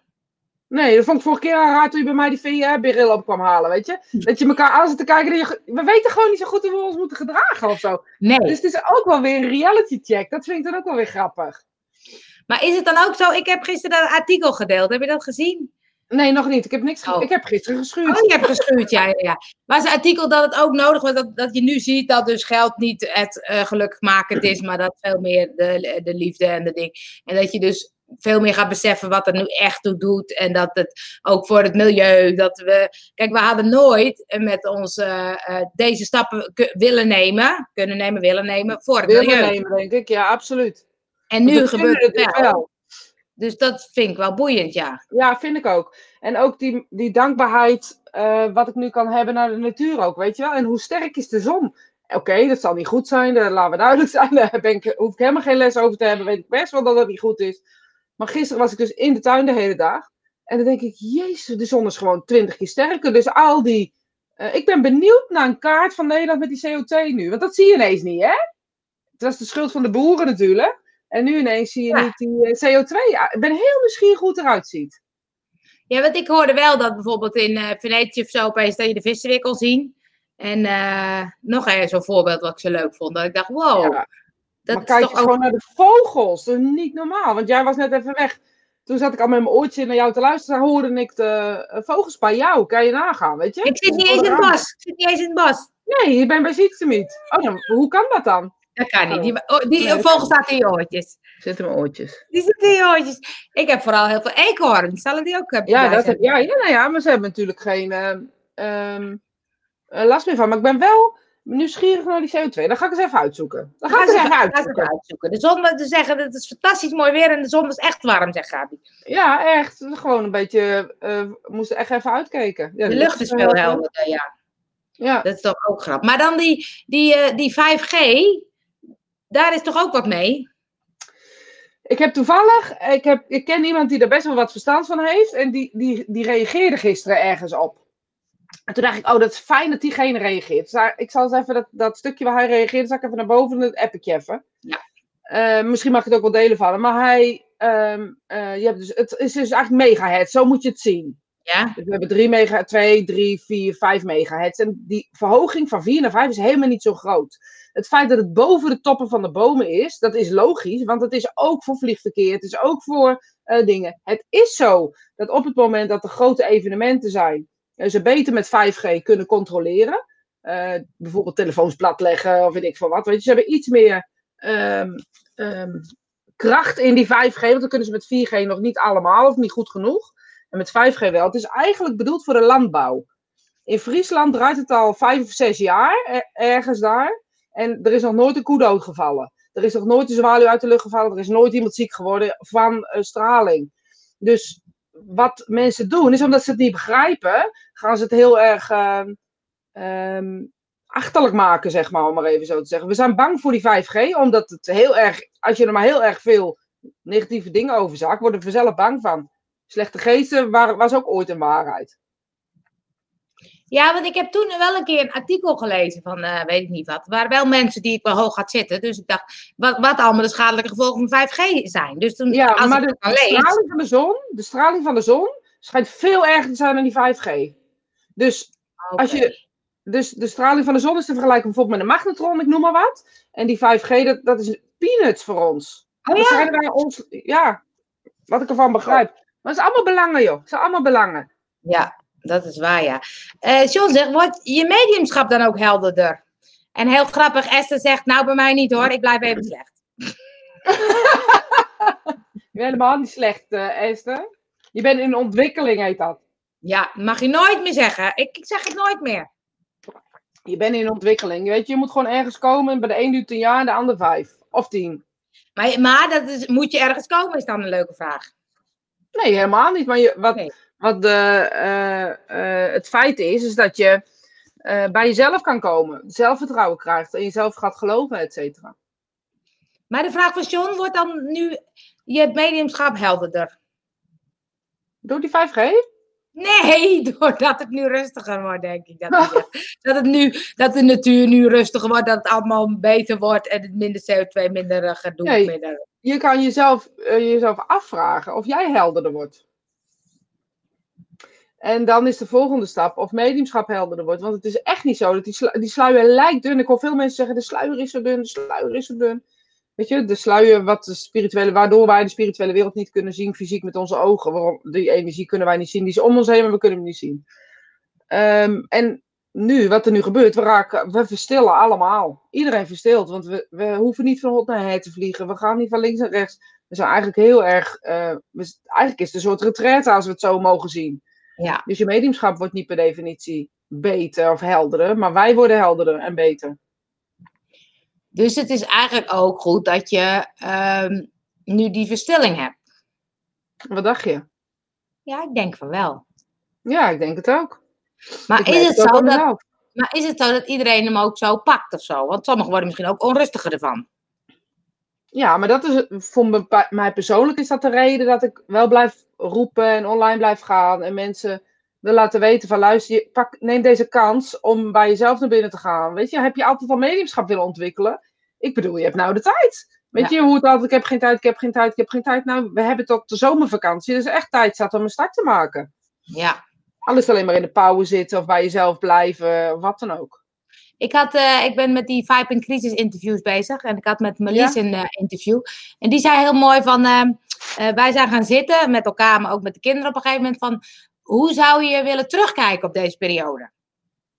Nee, dat vond ik vorige keer al raar toen je bij mij die VR-bril op kwam halen, weet je? Dat je elkaar aan zit te kijken. Je, we weten gewoon niet zo goed hoe we ons moeten gedragen of zo. Nee. Dus het is ook wel weer een reality check. Dat vind ik dan ook wel weer grappig. Maar is het dan ook zo? Ik heb gisteren dat artikel gedeeld. Heb je dat gezien? Nee, nog niet. Ik heb niks oh. Ik heb gisteren geschuurd. Oh, je hebt geschuurd, ja, ja, ja. Maar het artikel dat het ook nodig was, dat, dat je nu ziet dat dus geld niet het uh, gelukkigmakend is, maar dat veel meer de, de liefde en de ding. En dat je dus veel meer gaat beseffen wat het nu echt toe doet. En dat het ook voor het milieu, dat we... Kijk, we hadden nooit met ons uh, uh, deze stappen willen nemen, kunnen nemen, willen nemen, voor het willen milieu. nemen, denk ik. Ja, absoluut. En nu gebeurt het wel. wel. Dus dat vind ik wel boeiend, ja. Ja, vind ik ook. En ook die, die dankbaarheid, uh, wat ik nu kan hebben naar de natuur ook, weet je wel. En hoe sterk is de zon? Oké, dat zal niet goed zijn, daar laten we duidelijk zijn. *laughs* Daar ben ik, hoef ik helemaal geen les over te hebben, weet ik best wel dat dat niet goed is. Maar gisteren was ik dus in de tuin de hele dag. En dan denk ik, jezus, de zon is gewoon twintig keer sterker. Dus al die... Uh, ik ben benieuwd naar een kaart van Nederland met die CO2 nu. Want dat zie je ineens niet, hè? Het was de schuld van de boeren natuurlijk. En nu ineens zie je niet die eh, CO2. Ik ben heel nieuwsgierig hoe het eruit ziet. Ja, want ik hoorde wel dat bijvoorbeeld in uh, Venetië of zo opeens dat je de vissen weer kon zien. En uh, nog zo'n voorbeeld wat ik zo leuk vond. Dat ik dacht, wow. Ja. Dat maar kijk toch gewoon naar de vogels. Dat is niet normaal. Want jij was net even weg. Toen zat ik al met mijn oortje naar jou te luisteren. hoorde ik de vogels bij jou. Kan je nagaan, weet je? Ik zit niet eens in het bos. Ik zit niet eens in het bos. Nee, je bent bij Zietsemiet. Oh, dan, hoe kan dat dan? Dat kan niet. Die, oh, die nee, vogel staat in je oortjes. Zitten mijn oortjes. Die zitten in je oortjes. Ik heb vooral heel veel eekhoorns. Zullen die ook hebben? Ja, dat heb, ja, ja, nou ja, maar ze hebben natuurlijk geen uh, um, last meer van. Maar ik ben wel nieuwsgierig naar die CO2. Dan ga ik eens even uitzoeken. Dan ga ik eens even uitzoeken. De zon, te zeggen, het is fantastisch mooi weer en de zon is echt warm, zegt Gabi. Ja, echt. Gewoon een beetje, uh, we moesten echt even uitkijken. Ja, de, de lucht is veel helderder, ja. Ja. Dat is toch ook grappig. Maar dan die, die, uh, die 5G, daar is toch ook wat mee? Ik heb toevallig, ik, heb, ik ken iemand die er best wel wat verstand van heeft. En die, die, die reageerde gisteren ergens op. En toen dacht ik, oh, dat is fijn dat diegene reageert. Dus ik zal eens even dat, dat stukje waar hij reageert, zal ik even naar boven het appetje even. Ja. Eh, misschien mag ik het ook wel delen van hem. Maar hij, ehm, eh, je hebt dus, het is dus eigenlijk megahertz, zo moet je het zien. Ja. Dus we hebben 3 mega, 2, 3, 4, 5 megahertz. En die verhoging van 4 naar 5 is helemaal niet zo groot. Het feit dat het boven de toppen van de bomen is, dat is logisch. Want het is ook voor vliegverkeer, het is ook voor uh, dingen. Het is zo dat op het moment dat er grote evenementen zijn, ze beter met 5G kunnen controleren. Uh, bijvoorbeeld telefoons platleggen of weet ik veel wat. Weet je, ze hebben iets meer um, um, kracht in die 5G. Want dan kunnen ze met 4G nog niet allemaal of niet goed genoeg. En met 5G wel. Het is eigenlijk bedoeld voor de landbouw. In Friesland draait het al vijf of zes jaar, ergens daar. En er is nog nooit een koe doodgevallen. Er is nog nooit een zwaluw uit de lucht gevallen. Er is nooit iemand ziek geworden van straling. Dus wat mensen doen, is omdat ze het niet begrijpen, gaan ze het heel erg uh, um, achterlijk maken, zeg maar, om maar even zo te zeggen. We zijn bang voor die 5G, omdat het heel erg, als je er maar heel erg veel negatieve dingen over zag, worden we zelf bang van. Slechte geesten was ook ooit een waarheid. Ja, want ik heb toen wel een keer een artikel gelezen van, uh, weet ik niet wat. Er waren wel mensen die ik wel hoog had zitten. Dus ik dacht, wat, wat allemaal de schadelijke gevolgen van 5G zijn. Dus toen, ja, als maar ik de, dan de lees... straling van de zon, de straling van de zon schijnt veel erger te zijn dan die 5G. Dus, als je, dus de straling van de zon is te vergelijken bijvoorbeeld met een magnetron, ik noem maar wat. En die 5G, dat, dat is peanuts voor ons. Oh ja? wij ons, ja, wat ik ervan begrijp. Maar het is allemaal belangen, joh. Het zijn allemaal belangen. Ja, dat is waar, ja. Eh John zegt, wordt je mediumschap dan ook helderder? En heel grappig, Esther zegt, nou bij mij niet hoor, ik blijf even slecht. *laughs* Je bent helemaal niet slecht, eh, Esther. Je bent in ontwikkeling, heet dat. Ja, mag je nooit meer zeggen. Ik, ik zeg het nooit meer. Je bent in ontwikkeling. Je weet, je moet gewoon ergens komen. en Bij de een duurt een jaar en de ander vijf. Of tien. Maar, maar dat is, moet je ergens komen, is dan een leuke vraag. Nee, helemaal niet. Maar je, wat, Nee. Wat de, eh, eh, het feit is, is dat je eh, bij jezelf kan komen. Zelfvertrouwen krijgt. En jezelf gaat geloven, et cetera. Maar de vraag van John, wordt dan nu je mediumschap helderder? Door die 5G? Nee, *laughs* doordat het nu rustiger wordt, denk ik. Dat, zegt. *laughs* dat, het nu, dat de natuur nu rustiger wordt, dat het allemaal beter wordt en het minder CO2, minder gedoe. Nee. Minder... Je kan jezelf, jezelf afvragen of jij helderder wordt. En dan is de volgende stap of mediumschap helderder wordt. Want het is echt niet zo dat die, die sluier lijkt dun. Ik hoor veel mensen zeggen: de sluier is zo dun, de sluier is zo dun. Weet je, de sluier wat de spirituele, waardoor wij de spirituele wereld niet kunnen zien fysiek met onze ogen. Waarom, die energie kunnen wij niet zien, die is om ons heen, maar we kunnen hem niet zien. Ehm, en nu, wat er nu gebeurt, we, raken, we verstillen allemaal. Iedereen verstilt, want we, we hoeven niet van hot naar her te vliegen. We gaan niet van links naar rechts. We zijn eigenlijk heel erg, eh, eigenlijk is het een soort retraite als we het zo mogen zien. Ja. Dus je mediumschap wordt niet per definitie beter of helderder, maar wij worden helderder en beter. Dus het is eigenlijk ook goed dat je ehm, nu die verstilling hebt. Wat dacht je? Ja, ik denk van wel. Ja, ik denk het ook. Maar Ik is, het zo dat, maar is het zo dat iedereen hem ook zo pakt of zo? Want sommigen worden misschien ook onrustiger ervan. Ja, maar dat is voor mij persoonlijk is dat de reden dat ik wel blijf roepen en online blijf gaan en mensen wil laten weten van luister, je, pak, neem deze kans om bij jezelf naar binnen te gaan. Weet je, heb je altijd al mediumschap willen ontwikkelen? Ik bedoel, je hebt nou de tijd. Weet je hoe het altijd, ik heb geen tijd, ik heb geen tijd, ik heb geen tijd. Nou, we hebben tot de zomervakantie, dus echt tijd zat om een start te maken. Ja. Alles alleen maar in de pauwen zitten of bij jezelf blijven, wat dan ook. Ik, had, eh, ik ben met die Vibe en Crisis interviews bezig. En ik had met Marlies een eh, interview. En die zei heel mooi van... ehm, eh, wij zijn gaan zitten met elkaar, maar ook met de kinderen op een gegeven moment van... Hoe zou je willen terugkijken op deze periode?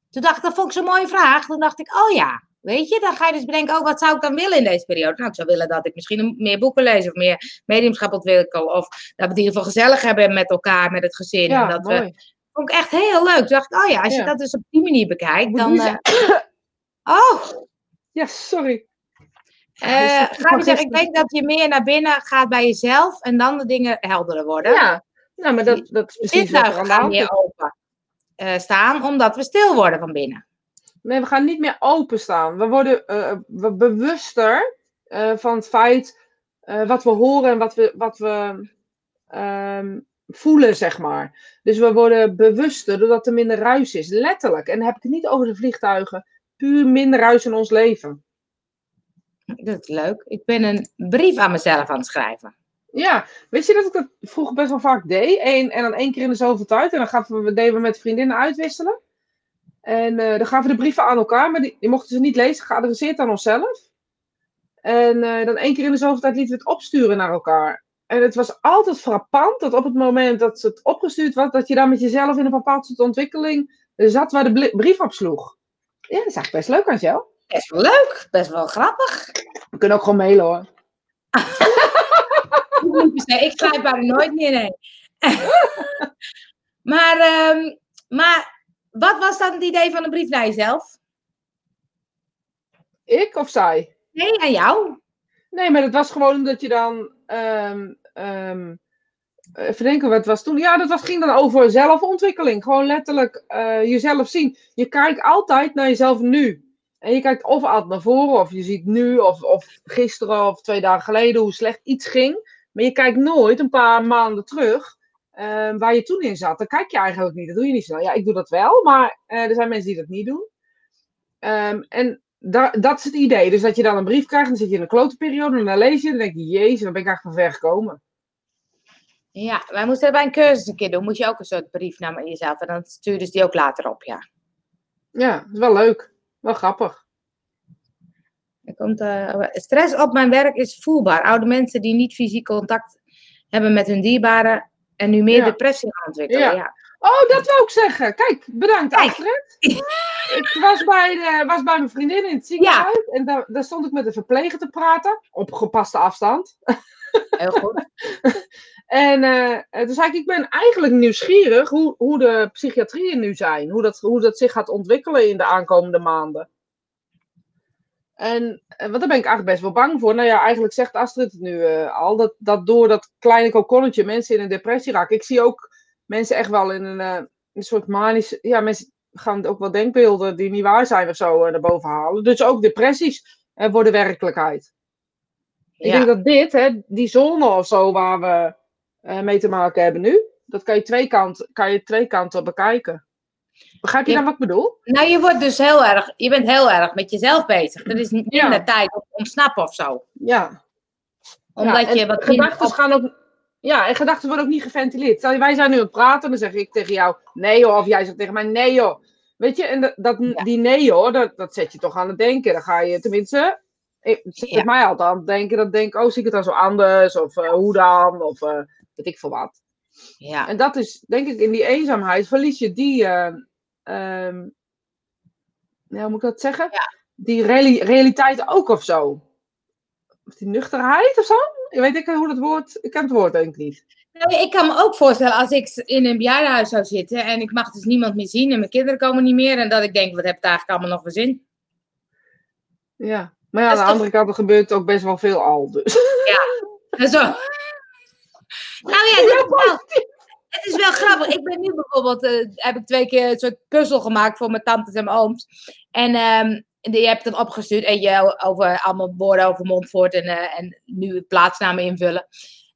Toen dacht ik, dat vond ik zo'n mooie vraag. Toen dacht ik, oh ja, weet je, dan ga je dus bedenken... Oh, wat zou ik dan willen in deze periode? Nou, ik zou willen dat ik misschien meer boeken lees... of meer mediumschap ontwikkel... of dat we het in ieder geval gezellig hebben met elkaar, met het gezin. en dat we, mooi. vond ik echt heel leuk. Toen dacht ik, oh ja, als je Ja. dat dus op die manier bekijkt, dan... eh, oh, Ja, sorry. Eh Dus ga zeggen, ik denk dat je meer naar binnen gaat bij jezelf en dan de dingen helderder worden. Ja, nou, maar dat, dat is precies wat er aan de hand meer open eh, staan, omdat we stil worden van binnen. Nee, we gaan niet meer openstaan. We worden eh, we bewuster eh, van het feit wat we horen en wat we, wat we ehm, voelen, zeg maar. Dus we worden bewuster doordat er minder ruis is, letterlijk. En dan heb ik het niet over de vliegtuigen, puur minder ruis in ons leven. Dat is leuk. Ik ben een brief aan mezelf aan het schrijven. Ja, weet je dat ik dat vroeger best wel vaak deed? Eén, en dan één keer in de zoveel tijd. En dan gaven we, deden we met vriendinnen uitwisselen. En eh, dan gaven we de brieven aan elkaar, maar die, mochten ze niet lezen, geadresseerd aan onszelf. En eh, dan één keer in de zoveel tijd lieten we het opsturen naar elkaar. En het was altijd frappant dat op het moment dat het opgestuurd was, dat je dan met jezelf in een bepaald soort ontwikkeling zat waar de brief op sloeg. Ja, dat is eigenlijk best leuk, Angel. Best wel leuk, best wel grappig. We kunnen ook gewoon mailen hoor. *laughs* Ik schrijf bijna nooit meer, nee. *laughs* maar, ehm, maar wat was dan het idee van een brief naar jezelf? Ik of zij? Nee, aan jou. Nee, maar dat was gewoon dat je dan. ehm, ehm, even denken, wat was toen? Ja, dat was, ging dan over zelfontwikkeling. Gewoon letterlijk eh, jezelf zien. Je kijkt altijd naar jezelf nu. En je kijkt of altijd naar voren, of je ziet nu, of, of gisteren of twee dagen geleden hoe slecht iets ging. Maar je kijkt nooit een paar maanden terug ehm, waar je toen in zat. Dat kijk je eigenlijk niet. Dat doe je niet snel. Ja, ik doe dat wel, maar eh, er zijn mensen die dat niet doen. Ehm, en da- dat is het idee. Dus dat je dan een brief krijgt, dan zit je in een klote periode en dan lees je en dan denk je, jezus, dan ben ik eigenlijk van ver gekomen. Ja, wij moesten dat bij een cursus een keer doen. Moet je ook een soort brief naar jezelf. En dan stuurden ze die ook later op, ja. Ja, dat is wel leuk. Wel grappig. Er komt, eh, stress op mijn werk is voelbaar. Oude mensen die niet fysiek contact hebben met hun dierbaren en nu meer Ja. depressie gaan ontwikkelen. Ja. Ja. Oh, dat wou ik zeggen. Kijk, bedankt Kijk. Astrid. ik was bij, de, was bij mijn vriendin in het ziekenhuis en daar, daar stond ik met de verpleger te praten. Op gepaste afstand. Heel goed. *laughs* En eh, toen zei ik, ik ben eigenlijk nieuwsgierig hoe, hoe de psychiatrieën nu zijn. Hoe dat, hoe dat zich gaat ontwikkelen in de aankomende maanden. En eh, want daar ben ik eigenlijk best wel bang voor. Nou ja, eigenlijk zegt Astrid het nu eh, al. Dat, dat door dat kleine kokonnetje mensen in een depressie raken. Ik zie ook mensen echt wel in een, eh, een soort manisch... Ja, mensen gaan ook wel denkbeelden die niet waar zijn of zo naar boven halen. Dus ook depressies worden werkelijkheid. Ik denk dat dit, hè, die zone of zo waar we eh, mee te maken hebben nu, dat kan je twee, kant, kan je twee kanten bekijken. Begrijp je Ja. dan wat ik bedoel? Nou, je wordt dus heel erg, je bent heel erg met jezelf bezig. Er is minder Ja. tijd om te ontsnappen of zo. Ja. Omdat ja, je wat gedachten op- gaan ook. Ja, en gedachten worden ook niet geventileerd. Stel wij zijn nu aan het praten, dan zeg ik tegen jou nee joh, of jij zegt tegen mij nee joh. Weet je, en dat, dat, Ja. die nee hoor, dat, dat zet je toch aan het denken. Dan ga je tenminste, ik- zet mij altijd aan het denken. Dat ik denk, oh zie ik het dan zo anders? Of eh, hoe dan? Of eh, weet ik veel wat. Ja. En dat is, denk ik, in die eenzaamheid verlies je die, eh, ehm, ja, hoe moet ik dat zeggen? Die reali- realiteit ook of zo. Of die nuchterheid of zo? Ik weet ik hoe dat woord, ik ken het woord denk ik niet. Nou, ik kan me ook voorstellen als ik in een bejaardenhuis zou zitten en ik mag dus niemand meer zien en mijn kinderen komen niet meer en dat ik denk, wat heb ik eigenlijk allemaal nog voor zin? Ja. Maar ja, Dat aan de andere kant er gebeurt ook best wel veel al. Dus. En zo. *laughs* Nou *laughs* ja, dit is wel, het is wel grappig. Ik ben nu bijvoorbeeld, eh, heb ik twee keer een soort puzzel gemaakt voor mijn tantes en mijn ooms. En ehm, die heb ik dan opgestuurd. En je over allemaal woorden over Montfort en, eh, en nu plaatsnamen invullen.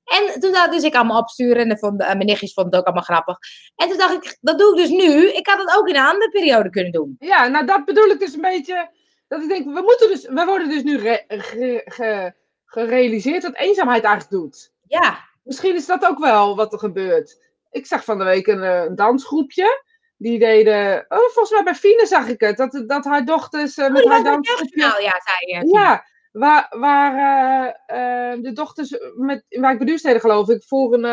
En toen dacht dus ik allemaal opsturen en dat vond, eh, mijn nichtjes vonden het ook allemaal grappig. En toen dacht ik, dat doe ik dus nu. Ik had het ook in een andere periode kunnen doen. Ja, nou dat bedoel ik dus een beetje. Dat ik denk, we, moeten dus, we worden dus nu re- ge- ge- gerealiseerd wat eenzaamheid eigenlijk doet. Ja, Misschien is dat ook wel wat er gebeurt. Ik zag van de week een, eh, een dansgroepje. Die deden. Oh, volgens mij bij Fine zag ik het. Dat, dat haar dochters oh, met haar dansgroepje. jeugdjournaal, ja, zei je. Ja, waar, waar eh, de dochters met, in Wijk bij Duurstede, geloof ik, voor een,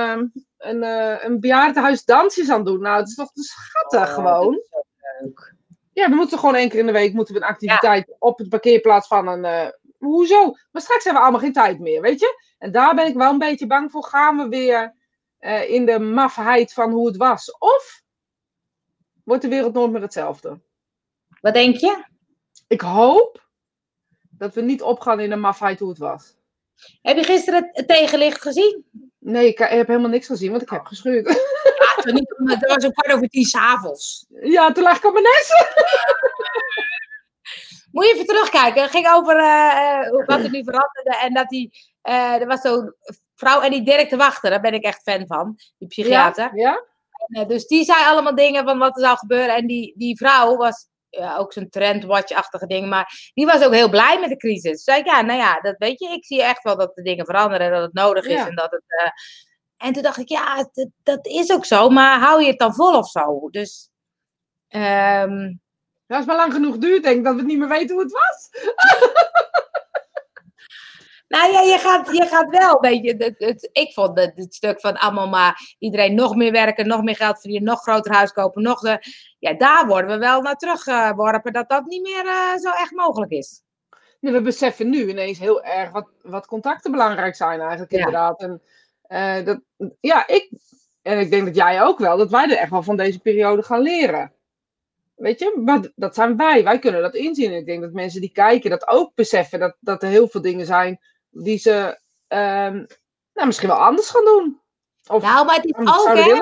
een, een bejaardenhuis dansjes aan doen. Nou, het is toch te schattig Oh, gewoon. leuk. Ja, we moeten gewoon één keer in de week moeten we een activiteit op het parkeerplaats van een. hoezo? Maar straks hebben we allemaal geen tijd meer, weet je? En daar ben ik wel een beetje bang voor. Gaan we weer eh, in de mafheid van hoe het was? Of wordt de wereld nooit meer hetzelfde? Wat denk je? Ik hoop dat we niet opgaan in de mafheid hoe het was. Heb je gisteren het- het tegenlicht gezien? Nee, ik heb helemaal niks gezien, want ik heb geschuurd. Ja, toen niet, dat was een kwart over tien s'avonds. ja, toen lag ik op mijn nest. *laughs* Moet je even terugkijken. Het ging over uh, wat er nu veranderde. En dat die, uh, er was zo'n vrouw en die Dirk te wachten. Daar ben ik echt fan van. Die psychiater. Ja? ja? En, dus die zei allemaal dingen van wat er zou gebeuren. En die, die vrouw was ja, ook zo'n trendwatch-achtige ding. Maar die was ook heel blij met de crisis. Zei ik, ja, nou ja, dat weet je. Ik zie echt wel dat de dingen veranderen. En dat het nodig is. En dat het... En toen dacht ik, ja, dat, dat, is ook zo, maar hou je het dan vol of zo? Dus. Um... als het maar lang genoeg duurt, denk ik dat we niet meer weten hoe het was. *laughs* nou ja, je gaat, je gaat wel, weet je. Het, het, ik vond het, het, stuk van allemaal maar iedereen nog meer werken, nog meer geld verdienen, nog groter huis kopen, nog de. Ja, daar worden we wel naar teruggeworpen dat dat niet meer uh, zo echt mogelijk is. Nee, we beseffen nu ineens heel erg wat, wat contacten belangrijk zijn eigenlijk inderdaad. En uh, dat, ja, ik, en ik denk dat jij ook wel, dat wij er echt wel van deze periode gaan leren. Weet je, maar dat zijn wij. Wij kunnen dat inzien. En ik denk dat mensen die kijken dat ook beseffen dat, dat er heel veel dingen zijn die ze um, nou, misschien wel anders gaan doen. Of nou, maar het is ook, hè?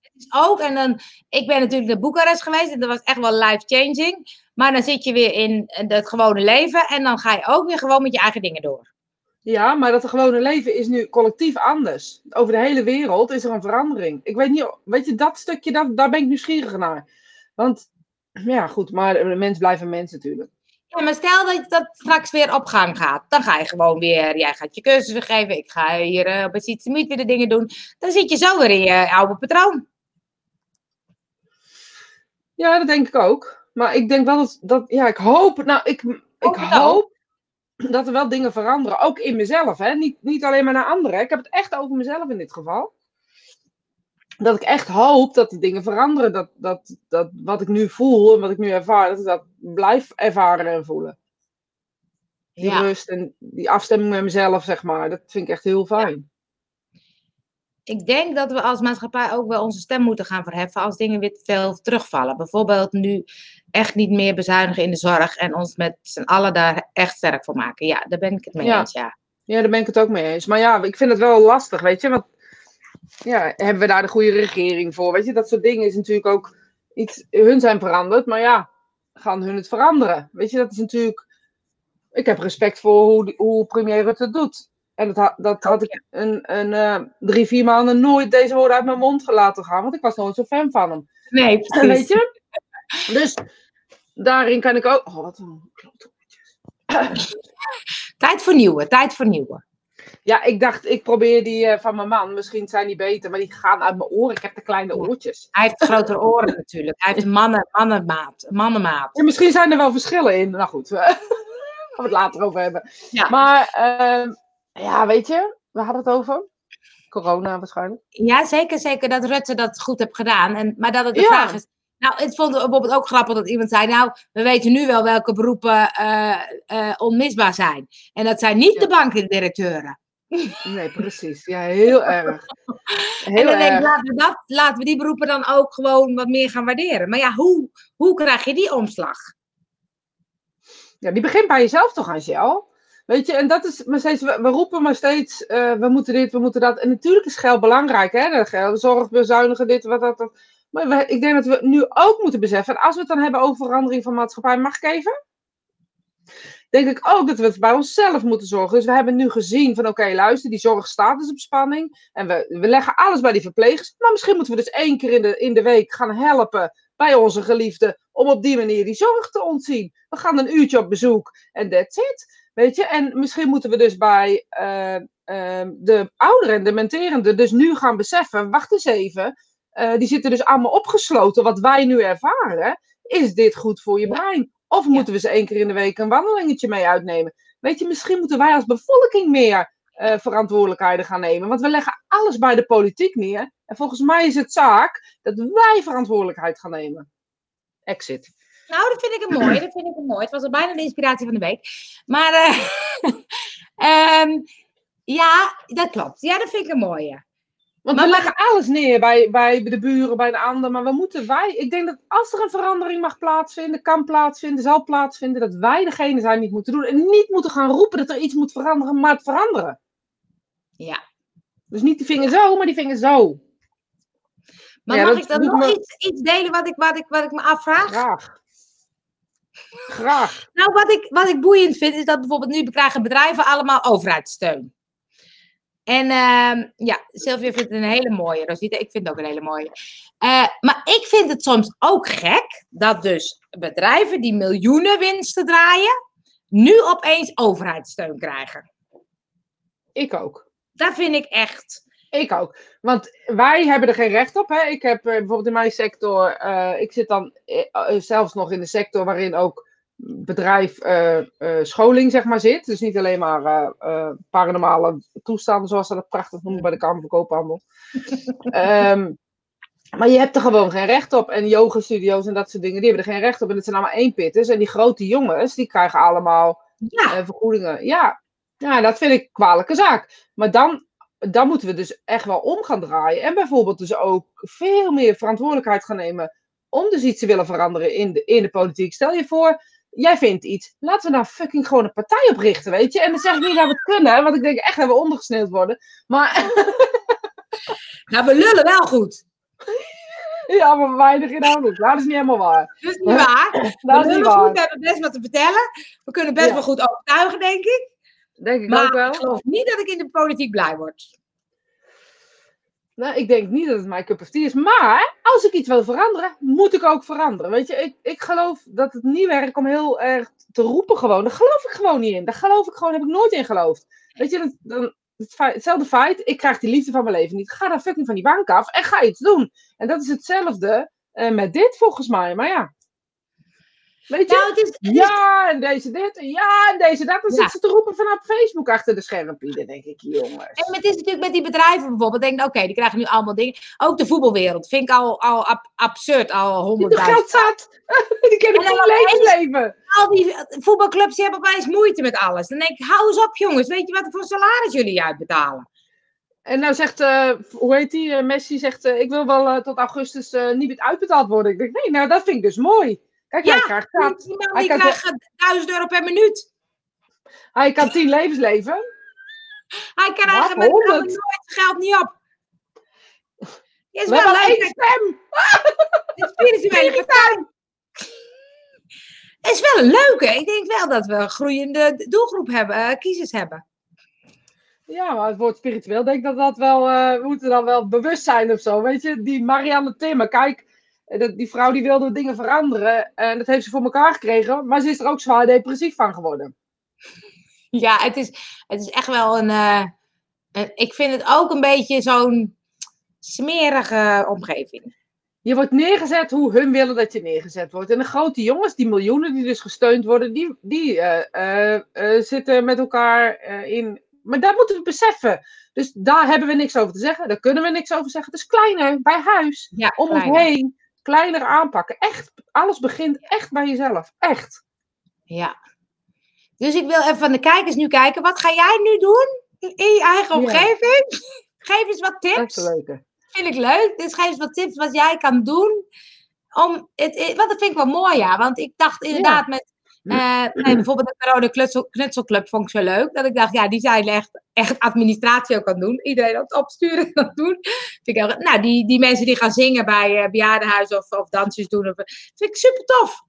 Het is ook, en dan, ik ben natuurlijk naar Boekarest geweest en dat was echt wel life-changing. Maar dan zit je weer in het gewone leven en dan ga je ook weer gewoon met je eigen dingen door. Ja, maar dat gewone leven is nu collectief anders. Over de hele wereld is er een verandering. Ik weet niet, weet je, dat stukje, dat, daar ben ik nieuwsgierig naar. Want, ja, goed, maar de mens blijft een mens natuurlijk. Ja, maar stel dat dat straks weer op gang gaat. Dan ga je gewoon weer, jij gaat je cursussen geven. Ik ga hier uh, op het weer de dingen doen. Dan zit je zo weer in je oude patroon. Ja, dat denk ik ook. Maar ik denk wel dat, dat ja, ik hoop, nou, ik, ik hoop dat er wel dingen veranderen. Ook in mezelf, hè? Niet, niet alleen maar naar anderen. Ik heb het echt over mezelf in dit geval. Dat ik echt hoop dat die dingen veranderen. Dat, dat, dat wat ik nu voel en wat ik nu ervaar, dat ik dat blijf ervaren en voelen. Die rust en die afstemming met mezelf, zeg maar. Dat vind ik echt heel fijn ik denk dat we als maatschappij ook wel onze stem moeten gaan verheffen als dingen weer veel terugvallen. Bijvoorbeeld nu echt niet meer bezuinigen in de zorg en ons met z'n allen daar echt sterk voor maken. Ja, daar ben ik het mee ja. eens, ja. Ja, daar ben ik het ook mee eens. Maar ja, ik vind het wel lastig, weet je. Want ja, hebben we daar de goede regering voor? Weet je, dat soort dingen is natuurlijk ook iets... Hun zijn veranderd, maar ja, gaan hun het veranderen? Weet je, dat is natuurlijk... Ik heb respect voor hoe, hoe premier Rutte het doet. En dat, dat had ik een, een uh, drie, vier maanden nooit deze woorden uit mijn mond gelaten gaan. Want ik was nooit zo fan van hem. Nee, *laughs* precies. Weet je? Dus daarin kan ik ook... Oh, wat een Tijd voor nieuwe, tijd voor nieuwe. Ja, ik dacht, ik probeer die uh, van mijn man. Misschien zijn die beter, maar die gaan uit mijn oren. Ik heb de kleine oortjes. Hij heeft grotere oren natuurlijk. Hij heeft *laughs* mannen, mannenmaat. mannenmaat. Ja, misschien zijn er wel verschillen in. Nou goed, *laughs* gaan we het later over hebben. Ja. Maar... Uh, ja, weet je, we hadden het over. Corona waarschijnlijk. Ja, zeker, zeker dat Rutte dat goed heeft gedaan. En, maar dat het de vraag is. Nou, het vond bijvoorbeeld ook grappig dat iemand zei: Nou, we weten nu wel welke beroepen uh, uh, onmisbaar zijn. En dat zijn niet de bankdirecteuren. Nee, precies. Ja, heel erg. *laughs* Heel en dan erg. denk ik, laten we, dat, laten we die beroepen dan ook gewoon wat meer gaan waarderen. Maar ja, hoe, hoe krijg je die omslag? Ja, die begint bij jezelf toch, Angel? Weet je, en dat is maar steeds, we, roepen maar steeds, uh, we moeten dit, we moeten dat. En natuurlijk is geld belangrijk, hè? Geld, zorg, bezuinigen, dit, wat dat. Maar ik denk dat we nu ook moeten beseffen, als we het dan hebben over verandering van maatschappij, mag ik even? Denk ik ook dat we het bij onszelf moeten zorgen. Dus we hebben nu gezien van, oké, luister, die zorg staat dus op spanning. En we, we leggen alles bij die verplegers. Maar misschien moeten we dus één keer in de, in de week gaan helpen bij onze geliefden. Om op die manier die zorg te ontzien. We gaan een uurtje op bezoek en that's it. Weet je, en misschien moeten we dus bij uh, uh, de ouderen, de menterenden, dus nu gaan beseffen, wacht eens even, uh, die zitten dus allemaal opgesloten, wat wij nu ervaren, is dit goed voor je brein? Of moeten we ze één keer in de week een wandelingetje mee uitnemen? Weet je, misschien moeten wij als bevolking meer verantwoordelijkheden gaan nemen, want we leggen alles bij de politiek neer. En volgens mij is het zaak dat wij verantwoordelijkheid gaan nemen. Exit. Nou, dat vind ik een mooi. Dat vind ik een mooi. Het was al bijna de inspiratie van de week. Maar uh, um, *laughs* ja, dat klopt. Ja, dat vind ik een mooie. Want maar we leggen alles neer bij, bij de buren, bij de ander. Maar we moeten wij. Ik denk dat als er een verandering mag plaatsvinden, kan plaatsvinden, zal plaatsvinden, dat wij degene zijn die het moeten doen. En niet moeten gaan roepen dat er iets moet veranderen, maar het veranderen. Ja. Dus niet die vinger zo, maar die vinger zo. Maar mag ik dan nog iets, iets, delen wat ik, wat, ik, wat ik me afvraag? Graag. Graag. Nou, wat ik, wat ik boeiend vind, is dat bijvoorbeeld nu krijgen bedrijven allemaal overheidssteun. En uh, ja, Sylvia vindt het een hele mooie. Rosita, ik vind het ook een hele mooie. Uh, maar ik vind het soms ook gek dat dus bedrijven die miljoenen winsten draaien, nu opeens overheidssteun krijgen. Ik ook. Dat vind ik echt. Ik ook. Want wij hebben er geen recht op. Hè? Ik heb uh, bijvoorbeeld in mijn sector, uh, ik zit dan zelfs nog in de sector waarin ook bedrijf uh, uh, scholing zeg maar zit. Dus niet alleen maar uh, paranormale toestanden, zoals ze dat prachtig noemen bij de Kamer van Koophandel. um, *laughs* maar je hebt er gewoon geen recht op. En yoga studio's en dat soort dingen, die hebben er geen recht op. En het zijn allemaal eenpitters. En die grote jongens, die krijgen allemaal ja. vergoedingen. Ja. ja, dat vind ik een kwalijke zaak. Maar dan, dan moeten we dus echt wel om gaan draaien. En bijvoorbeeld dus ook veel meer verantwoordelijkheid gaan nemen om dus iets te willen veranderen in de, in de politiek. Stel je voor, jij vindt iets. Laten we nou fucking gewoon een partij oprichten, weet je? En dan zeg ik niet dat we het kunnen, want ik denk echt dat we ondergesneeuwd worden. Maar. *laughs* nou, we lullen wel goed. *laughs* Ja, maar weinig inhoudelijk. Dat is niet helemaal waar. Dat is niet waar. *laughs* dat we is niet waar. Goed, we hebben best wat te vertellen. We kunnen best ja. wel goed overtuigen, denk ik. Denk ik maar ook wel. ik geloof niet dat ik in de politiek blij word. Nou, ik denk niet dat het mijn cup of tea is. Maar als ik iets wil veranderen, moet ik ook veranderen. Weet je, ik, ik geloof dat het niet werkt om heel erg te roepen gewoon. Daar geloof ik gewoon niet in. Daar geloof ik gewoon, heb ik nooit in geloofd. Weet je, dan, hetzelfde feit. Ik krijg die liefde van mijn leven niet. Ga dan fucking van die bank af en ga iets doen. En dat is hetzelfde uh, met dit volgens mij. Maar ja. Weet je? Nou, het is, het ja, en deze dit, en ja, en deze dat. Dan ja. zit ze te roepen vanaf Facebook achter de schermpje. Dan denk ik, jongens. En het is natuurlijk met die bedrijven bijvoorbeeld. Denk oké, okay, die krijgen nu allemaal dingen. Ook de voetbalwereld vind ik al, al ab absurd, al honderdduizend. Die geld zat. *laughs* die kunnen geen leven leven. Al die voetbalclubs die hebben opeens moeite met alles. Dan denk ik, hou eens op jongens. Weet je wat voor salaris jullie uitbetalen? En nou zegt, uh, hoe heet die, uh, Messi zegt, uh, ik wil wel tot augustus niet meer uitbetaald worden. Ik denk, nee, nou dat vind ik dus mooi. Kijk, ja, hij krijgt dat. Die man die krijgt 1000 euro per minuut. Hij kan 10 levens leven. Hij krijgt met nooit geld niet op. Is We wel leuk. één *laughs* stem. Het spirituele partij. is wel een leuke. Ik denk wel dat we een groeiende doelgroep hebben, uh, kiezers hebben. Ja, maar het woord spiritueel, denk ik dat dat wel, uh, we moeten dan wel bewust zijn of zo. Weet je, die Marianne Timmer, kijk, die vrouw die wilde dingen veranderen en dat heeft ze voor elkaar gekregen, maar ze is er ook zwaar depressief van geworden. *laughs* Ja, het is, het is echt wel een, uh, een ik vind het ook een beetje zo'n smerige omgeving. Je wordt neergezet hoe hun willen dat je neergezet wordt. En de grote jongens, die miljoenen die dus gesteund worden, die, die uh, uh, zitten met elkaar in. Maar dat moeten we beseffen. Dus daar hebben we niks over te zeggen. Daar kunnen we niks over zeggen. Het is kleiner, bij huis, ja, om ons heen kleiner aanpakken. Echt, alles begint echt bij jezelf. Echt. Ja. Dus ik wil even van de kijkers nu kijken. Wat ga jij nu doen in je eigen omgeving? Ja. *laughs* Geef eens wat tips. Dat. Vind ik leuk. Dus geef eens wat tips wat jij kan doen. Om het, het, want dat vind ik wel mooi, ja. Want ik dacht inderdaad ja. met uh, nee, bijvoorbeeld de Corona Knutsel, Knutselclub vond ik zo leuk. Dat ik dacht, ja, die zijn echt, echt administratie ook aan doen. Iedereen aan het opsturen kan doen. Vind ik heel, nou, die, die mensen die gaan zingen bij uh, bejaardenhuizen of, of dansjes doen. Of, vind ik super tof.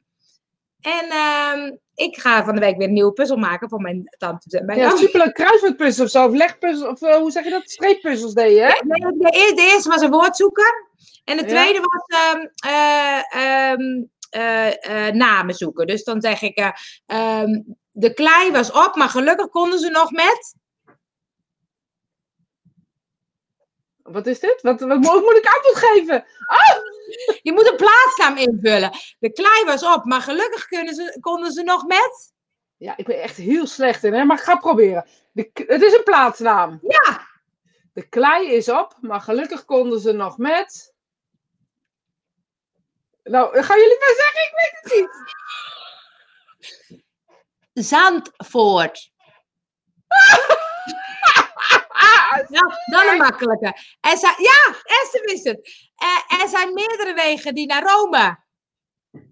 En uh, ik ga van de week weer een nieuwe puzzel maken voor mijn tante. Mijn ja, superleuk kruiswoordpuzzel of zo. Of legpuzzel. Of uh, hoe zeg je dat? Streeppuzzels deed je, hè? Nee, de, eerste, de eerste was een woordzoeker. En de tweede ja. was... Um, namen zoeken. Dus dan zeg ik, uh, um, de klei was op, maar gelukkig konden ze nog met. Wat is dit? Wat, wat moet ik antwoord geven? Oh! Je moet een plaatsnaam invullen. De klei was op, maar gelukkig ze, konden ze nog met. Ja, ik ben echt heel slecht in, hè? maar ik ga proberen. De, het is een plaatsnaam. Ja. De klei is op, maar gelukkig konden ze nog met. Nou, gaan jullie maar zeggen? Ik weet het niet. Zandvoort. *laughs* nou, dan een makkelijke. Er zijn, ja, Esther wist het. Er, er, zijn meerdere wegen die naar Rome.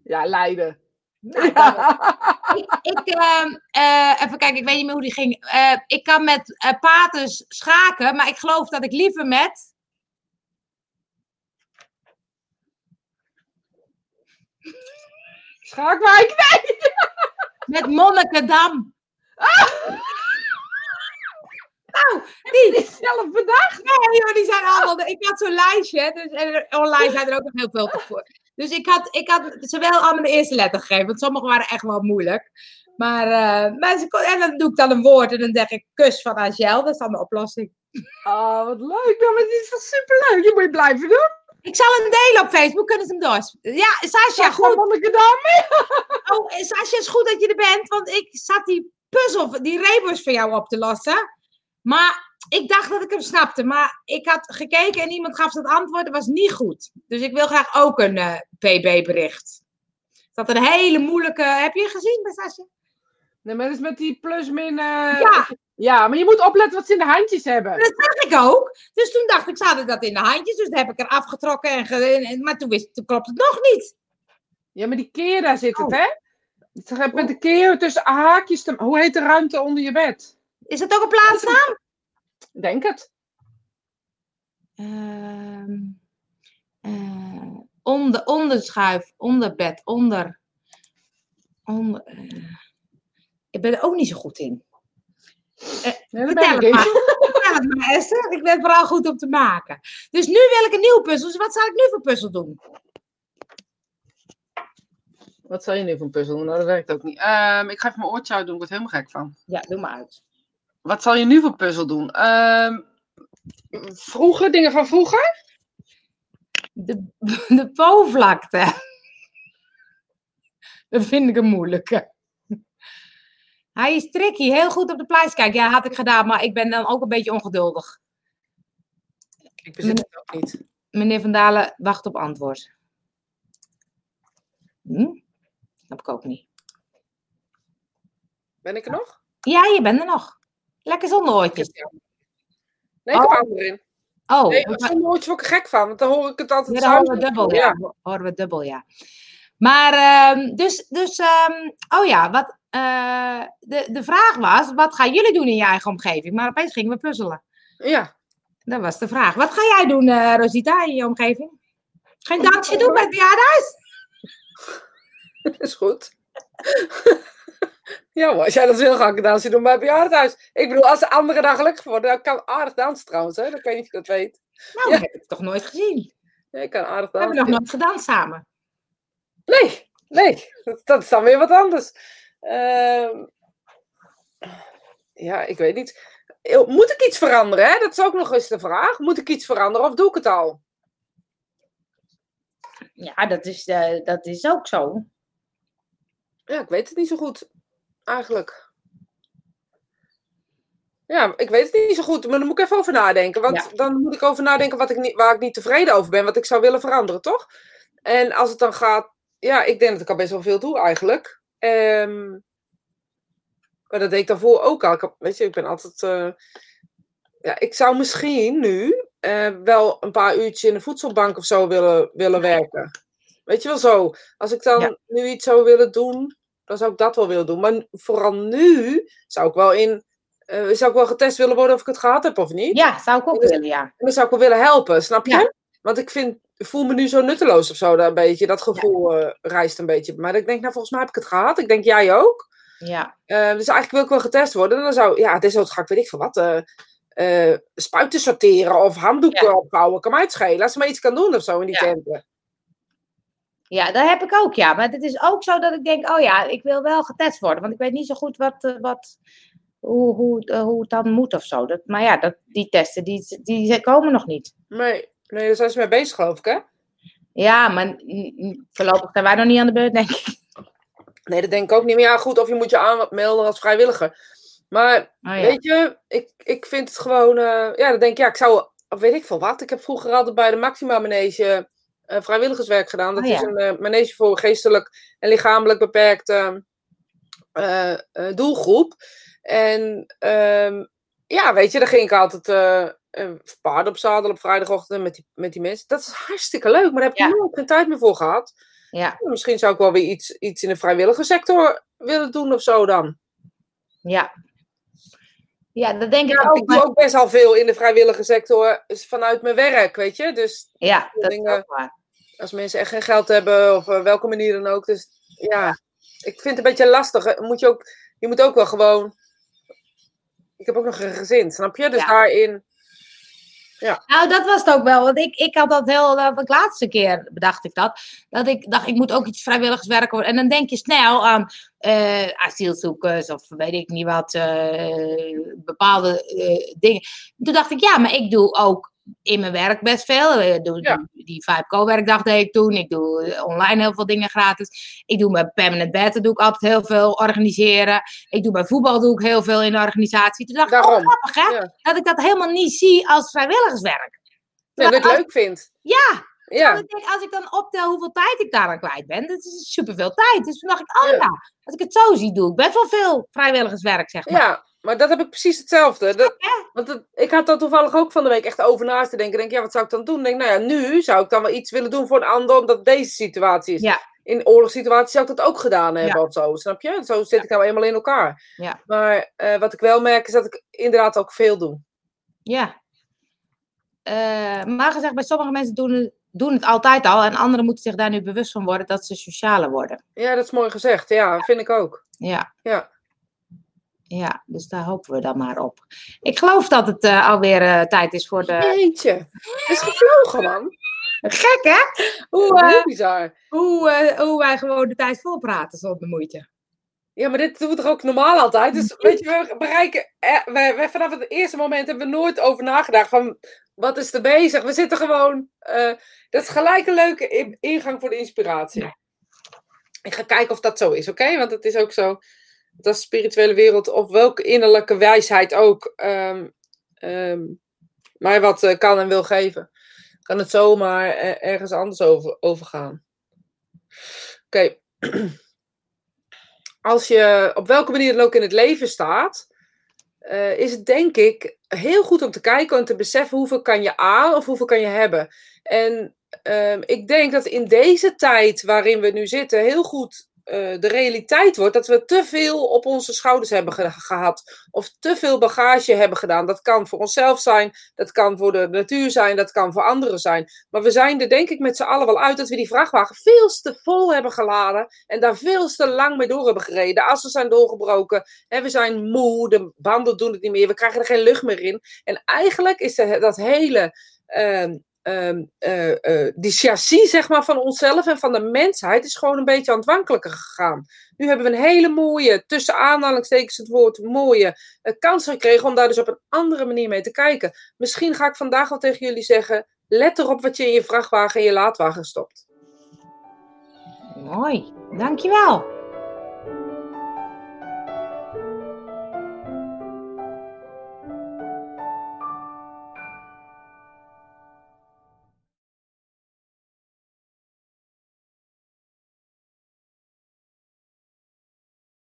Ja, Leiden. Nou, ja. ik, ik uh, uh, even kijken, ik weet niet meer hoe die ging. Uh, ik kan met paters schaken, maar ik geloof dat ik liever met. Schakwijk, nee! Met Monnikendam. Nou, die. Die is zelf bedacht. Nee, joh, die zijn allemaal. Ik had zo'n lijstje. Dus, en online zijn er ook nog heel veel te voor. Dus ik had, ik had ze wel allemaal de eerste letter gegeven. Want sommige waren echt wel moeilijk. Maar, eh, maar ze, kon- en dan doe ik dan een woord. En dan zeg ik kus van Angel. Dat is dan de oplossing. Oh, wat leuk. Maar dit is toch superleuk. Je moet je blijven doen. Ik zal hem delen op Facebook. Kunnen ze hem door? Ja, Sascha, goed. *laughs* Oh, Sascha, is goed dat je er bent. Want ik zat die puzzel, die rebus voor jou op te lossen. Maar ik dacht dat ik hem snapte. Maar ik had gekeken en iemand gaf dat antwoord. Dat was niet goed. Dus ik wil graag ook een eh, PB-bericht. Dat een hele moeilijke. Heb je gezien bij Sascha? Nee, maar dat is met die plus-min. eh, Ja. ja, maar je moet opletten wat ze in de handjes hebben. Dat zag ik ook. Dus toen dacht ik, zat ik dat in de handjes. Dus dan heb ik er afgetrokken. En ge- maar toen, wist, toen klopt het nog niet. Ja, maar die keer daar zit het, Oh. hè? Met de keer tussen haakjes. Te... Hoe heet de ruimte onder je bed? Is dat ook een plaatsnaam? Ik Denk het. Ehm eh, onder, onderschuif, onderbed, onder. onder eh, ik ben er ook niet zo goed in. Nee, dat Vertel het maar. *laughs* Vertel het maar, Esther. Ik ben vooral goed om te maken. Dus nu wil ik een nieuwe puzzel. Dus wat zal ik nu voor puzzel doen? Wat zal je nu voor een puzzel doen? Nou, dat werkt ook niet. Ehm, ik ga even mijn oortje uit doen. Ik word helemaal gek van. Ja, doe maar uit. Wat zal je nu voor puzzel doen? Ehm, vroeger, dingen van vroeger? De, *laughs* de. Dat vind ik een moeilijke. Hij is tricky, heel goed op de plaats. Kijk, ja, had ik gedaan, maar ik ben dan ook een beetje ongeduldig. Ik bezit het ook niet. Meneer Van Dalen wacht op antwoord. Hm? Snap ik ook niet. Ben ik er nog? Ja, je bent er nog. Lekker zonder oortjes. Nee, ik Oh. anderen in. Oh, Nee, nooit word ik er gek van, want dan hoor ik het altijd Ja, dan horen we dubbel, ja. Horen we dubbel, ja. Maar, ehm, dus, dus ehm, oh ja, wat, eh, de, de vraag was, wat gaan jullie doen in je eigen omgeving? Maar opeens gingen we puzzelen. Ja. Dat was de vraag. Wat ga jij doen, eh, Rosita, in je omgeving? Geen dansje doen bij het bejaardenhuis? *laughs* is goed. *laughs* ja, hoor, als jij dat wil, ga ik een dansje doen bij het bejaardenhuis. Ik bedoel, als de anderen daar gelukkig worden, dan kan aardig dansen trouwens, hè? Dat weet niet of je dat weet. Nou, Ja. dat heb ik toch nooit gezien. Ik kan aardig We hebben dansen. nog nooit gedanst samen. Nee, nee, dat, dat is dan weer wat anders. Ehm, ja, ik weet niet. Moet ik iets veranderen? Hè? Dat is ook nog eens de vraag. Moet ik iets veranderen of doe ik het al? Ja, dat is, eh, dat is ook zo. Ja, ik weet het niet zo goed. Eigenlijk. Ja, ik weet het niet zo goed, maar dan moet ik even over nadenken. Want Ja. dan moet ik over nadenken wat ik niet, waar ik niet tevreden over ben, wat ik zou willen veranderen, toch? En als het dan gaat, ja, ik denk dat ik al best wel veel doe eigenlijk. Ehm, maar dat deed ik daarvoor ook al. Ik, heb- weet je, ik ben altijd. eh, ja, ik zou misschien nu eh, wel een paar uurtjes in de voedselbank of zo willen, willen werken. Weet je wel zo. Als ik dan Ja. nu iets zou willen doen, dan zou ik dat wel willen doen. Maar vooral nu zou ik wel in. eh, zou ik wel getest willen worden of ik het gehad heb of niet. Ja, zou ik ook Dus- willen, ja. En dan zou ik wel willen helpen, snap je? Ja. Want ik vind, voel me nu zo nutteloos of zo, daar een beetje. Dat gevoel eh, reist een beetje. Maar ik denk, nou, volgens mij heb ik het gehad. Ik denk, jij ook. Ja, Eh, dus eigenlijk wil ik wel getest worden. En dan zou, ja, desnoods ga ik, weet ik veel wat, eh, spuiten sorteren of handdoeken opvouwen. Kan mij het schelen. Als ze maar iets kan doen of zo in die Ja. tenten. ja, dat heb ik ook, ja. Maar het is ook zo dat ik denk, oh ja, ik wil wel getest worden. Want ik weet niet zo goed wat, wat, hoe, hoe, hoe het dan moet of zo. Dat, maar ja, dat, die testen, die, die komen nog niet. Nee, nee, daar zijn ze mee bezig, geloof ik, hè? Ja, maar voorlopig zijn wij nog niet aan de beurt, denk ik. Nee, dat denk ik ook niet. Maar ja, goed, of je moet je aanmelden als vrijwilliger. Maar Oh, ja. Weet je, ik, ik vind het gewoon. eh, ja, dan denk ik, ja, ik zou. of Weet ik veel wat. Ik heb vroeger altijd bij de Maxima Manege eh, vrijwilligerswerk gedaan. Dat Oh, is een eh, manege voor geestelijk en lichamelijk beperkte doelgroep. En ehm, ja, weet je, daar ging ik altijd paarden op zadel op vrijdagochtend met die, met die mensen. Dat is hartstikke leuk, maar daar heb ik Ja. nooit geen tijd meer voor gehad. Ja, Misschien zou ik wel weer iets, iets in de vrijwillige sector willen doen of zo dan. ja. Ja, dat denk ik Ja, ook. ik doe ook best al veel in de vrijwillige sector dus vanuit mijn werk, weet je. Dus Ja, dat is dingen- ook waar. als mensen echt geen geld hebben, of op welke manier dan ook. Dus ja, ik vind het een beetje lastig. Moet je, ook, je moet ook wel gewoon. Ik heb ook nog een gezin, snap je? Dus daarin. Ja. Nou, dat was het ook wel. Want ik, ik had dat heel, dat de laatste keer bedacht ik dat. Dat ik dacht, ik moet ook iets vrijwilligerswerk worden. En dan denk je snel aan eh, asielzoekers of weet ik niet wat, eh, bepaalde eh, dingen. Toen dacht ik, ja, maar ik doe ook in mijn werk best veel. Ik doe Ja. die, die 5Co-werkdag deed ik toen. Ik doe eh, online heel veel dingen gratis. Ik doe mijn permanent bed, doe ik altijd heel veel organiseren. Ik doe bij voetbal doe ik heel veel in de organisatie. Toen dacht ik, oh, Daarom. grappig hè? Ja. Dat ik dat helemaal niet zie als vrijwilligerswerk. Ja, dat ik leuk vind. Ja, Ja. want ik denk, als ik dan optel hoeveel tijd ik daar aan kwijt ben, dat is superveel tijd. Dus toen dacht ik, oh Ja. ja, als ik het zo zie, doe ik best wel veel vrijwilligerswerk, zeg maar. Ja, maar dat heb ik precies hetzelfde. Dat, want ik had daar toevallig ook van de week echt over na te denken. Denk, ja, wat zou ik dan doen? Denk, nou ja, nu zou ik dan wel iets willen doen voor een ander, omdat deze situatie is. Ja. In oorlogssituaties zou ik dat ook gedaan hebben of zo, snap je? Zo zit ik nou eenmaal in elkaar. Ja. Maar eh, wat ik wel merk is dat ik inderdaad ook veel doe. Ja. Eh, maar gezegd, bij sommige mensen doen het, doen het altijd al. En anderen moeten zich daar nu bewust van worden dat ze socialer worden. Ja, dat is mooi gezegd. Ja, vind ik ook. Ja. Ja. Ja, dus daar hopen we dan maar op. Ik geloof dat het eh, alweer eh, tijd is voor de... Jeetje. Het is gevlogen, man. Gek, hè? Hoe, eh, bizar. hoe, hoe wij gewoon de tijd volpraten zonder moeite. Ja, maar dit doen we toch ook normaal altijd? Dus *laughs* weet je, we bereiken... Eh, wij, vanaf het eerste moment hebben we nooit over nagedacht van... Wat is er bezig? We zitten gewoon... dat is gelijk een leuke in- ingang voor de inspiratie. Ik ga kijken of dat zo is, oké? Want het is ook zo... Dat spirituele wereld, of welke innerlijke wijsheid ook... ehm, mij wat eh, kan en wil geven. Kan het zomaar eh, ergens anders over, overgaan. Oké. *clears throat* Als je op welke manier dan ook in het leven staat, eh, is het denk ik heel goed om te kijken en te beseffen hoeveel kan je aan of hoeveel kan je hebben. En ehm, ik denk dat in deze tijd waarin we nu zitten heel goed eh, de realiteit wordt dat we te veel op onze schouders hebben ge- gehad. Of te veel bagage hebben gedaan. Dat kan voor onszelf zijn, dat kan voor de natuur zijn, dat kan voor anderen zijn. Maar we zijn er denk ik met z'n allen wel uit dat we die vrachtwagen veel te vol hebben geladen. En daar veel te lang mee door hebben gereden. De assen zijn doorgebroken. Hè, we zijn moe, de banden doen het niet meer. We krijgen er geen lucht meer in. En eigenlijk is dat hele... ehm, eh, eh, die chassis zeg maar, van onszelf en van de mensheid is gewoon een beetje aan het gegaan. Nu hebben we een hele mooie, tussen aanhalingstekens het woord mooie, eh, kans gekregen om daar dus op een andere manier mee te kijken. Misschien ga ik vandaag wel tegen jullie zeggen, let erop wat je in je vrachtwagen en je laadwagen stopt. Mooi, dankjewel.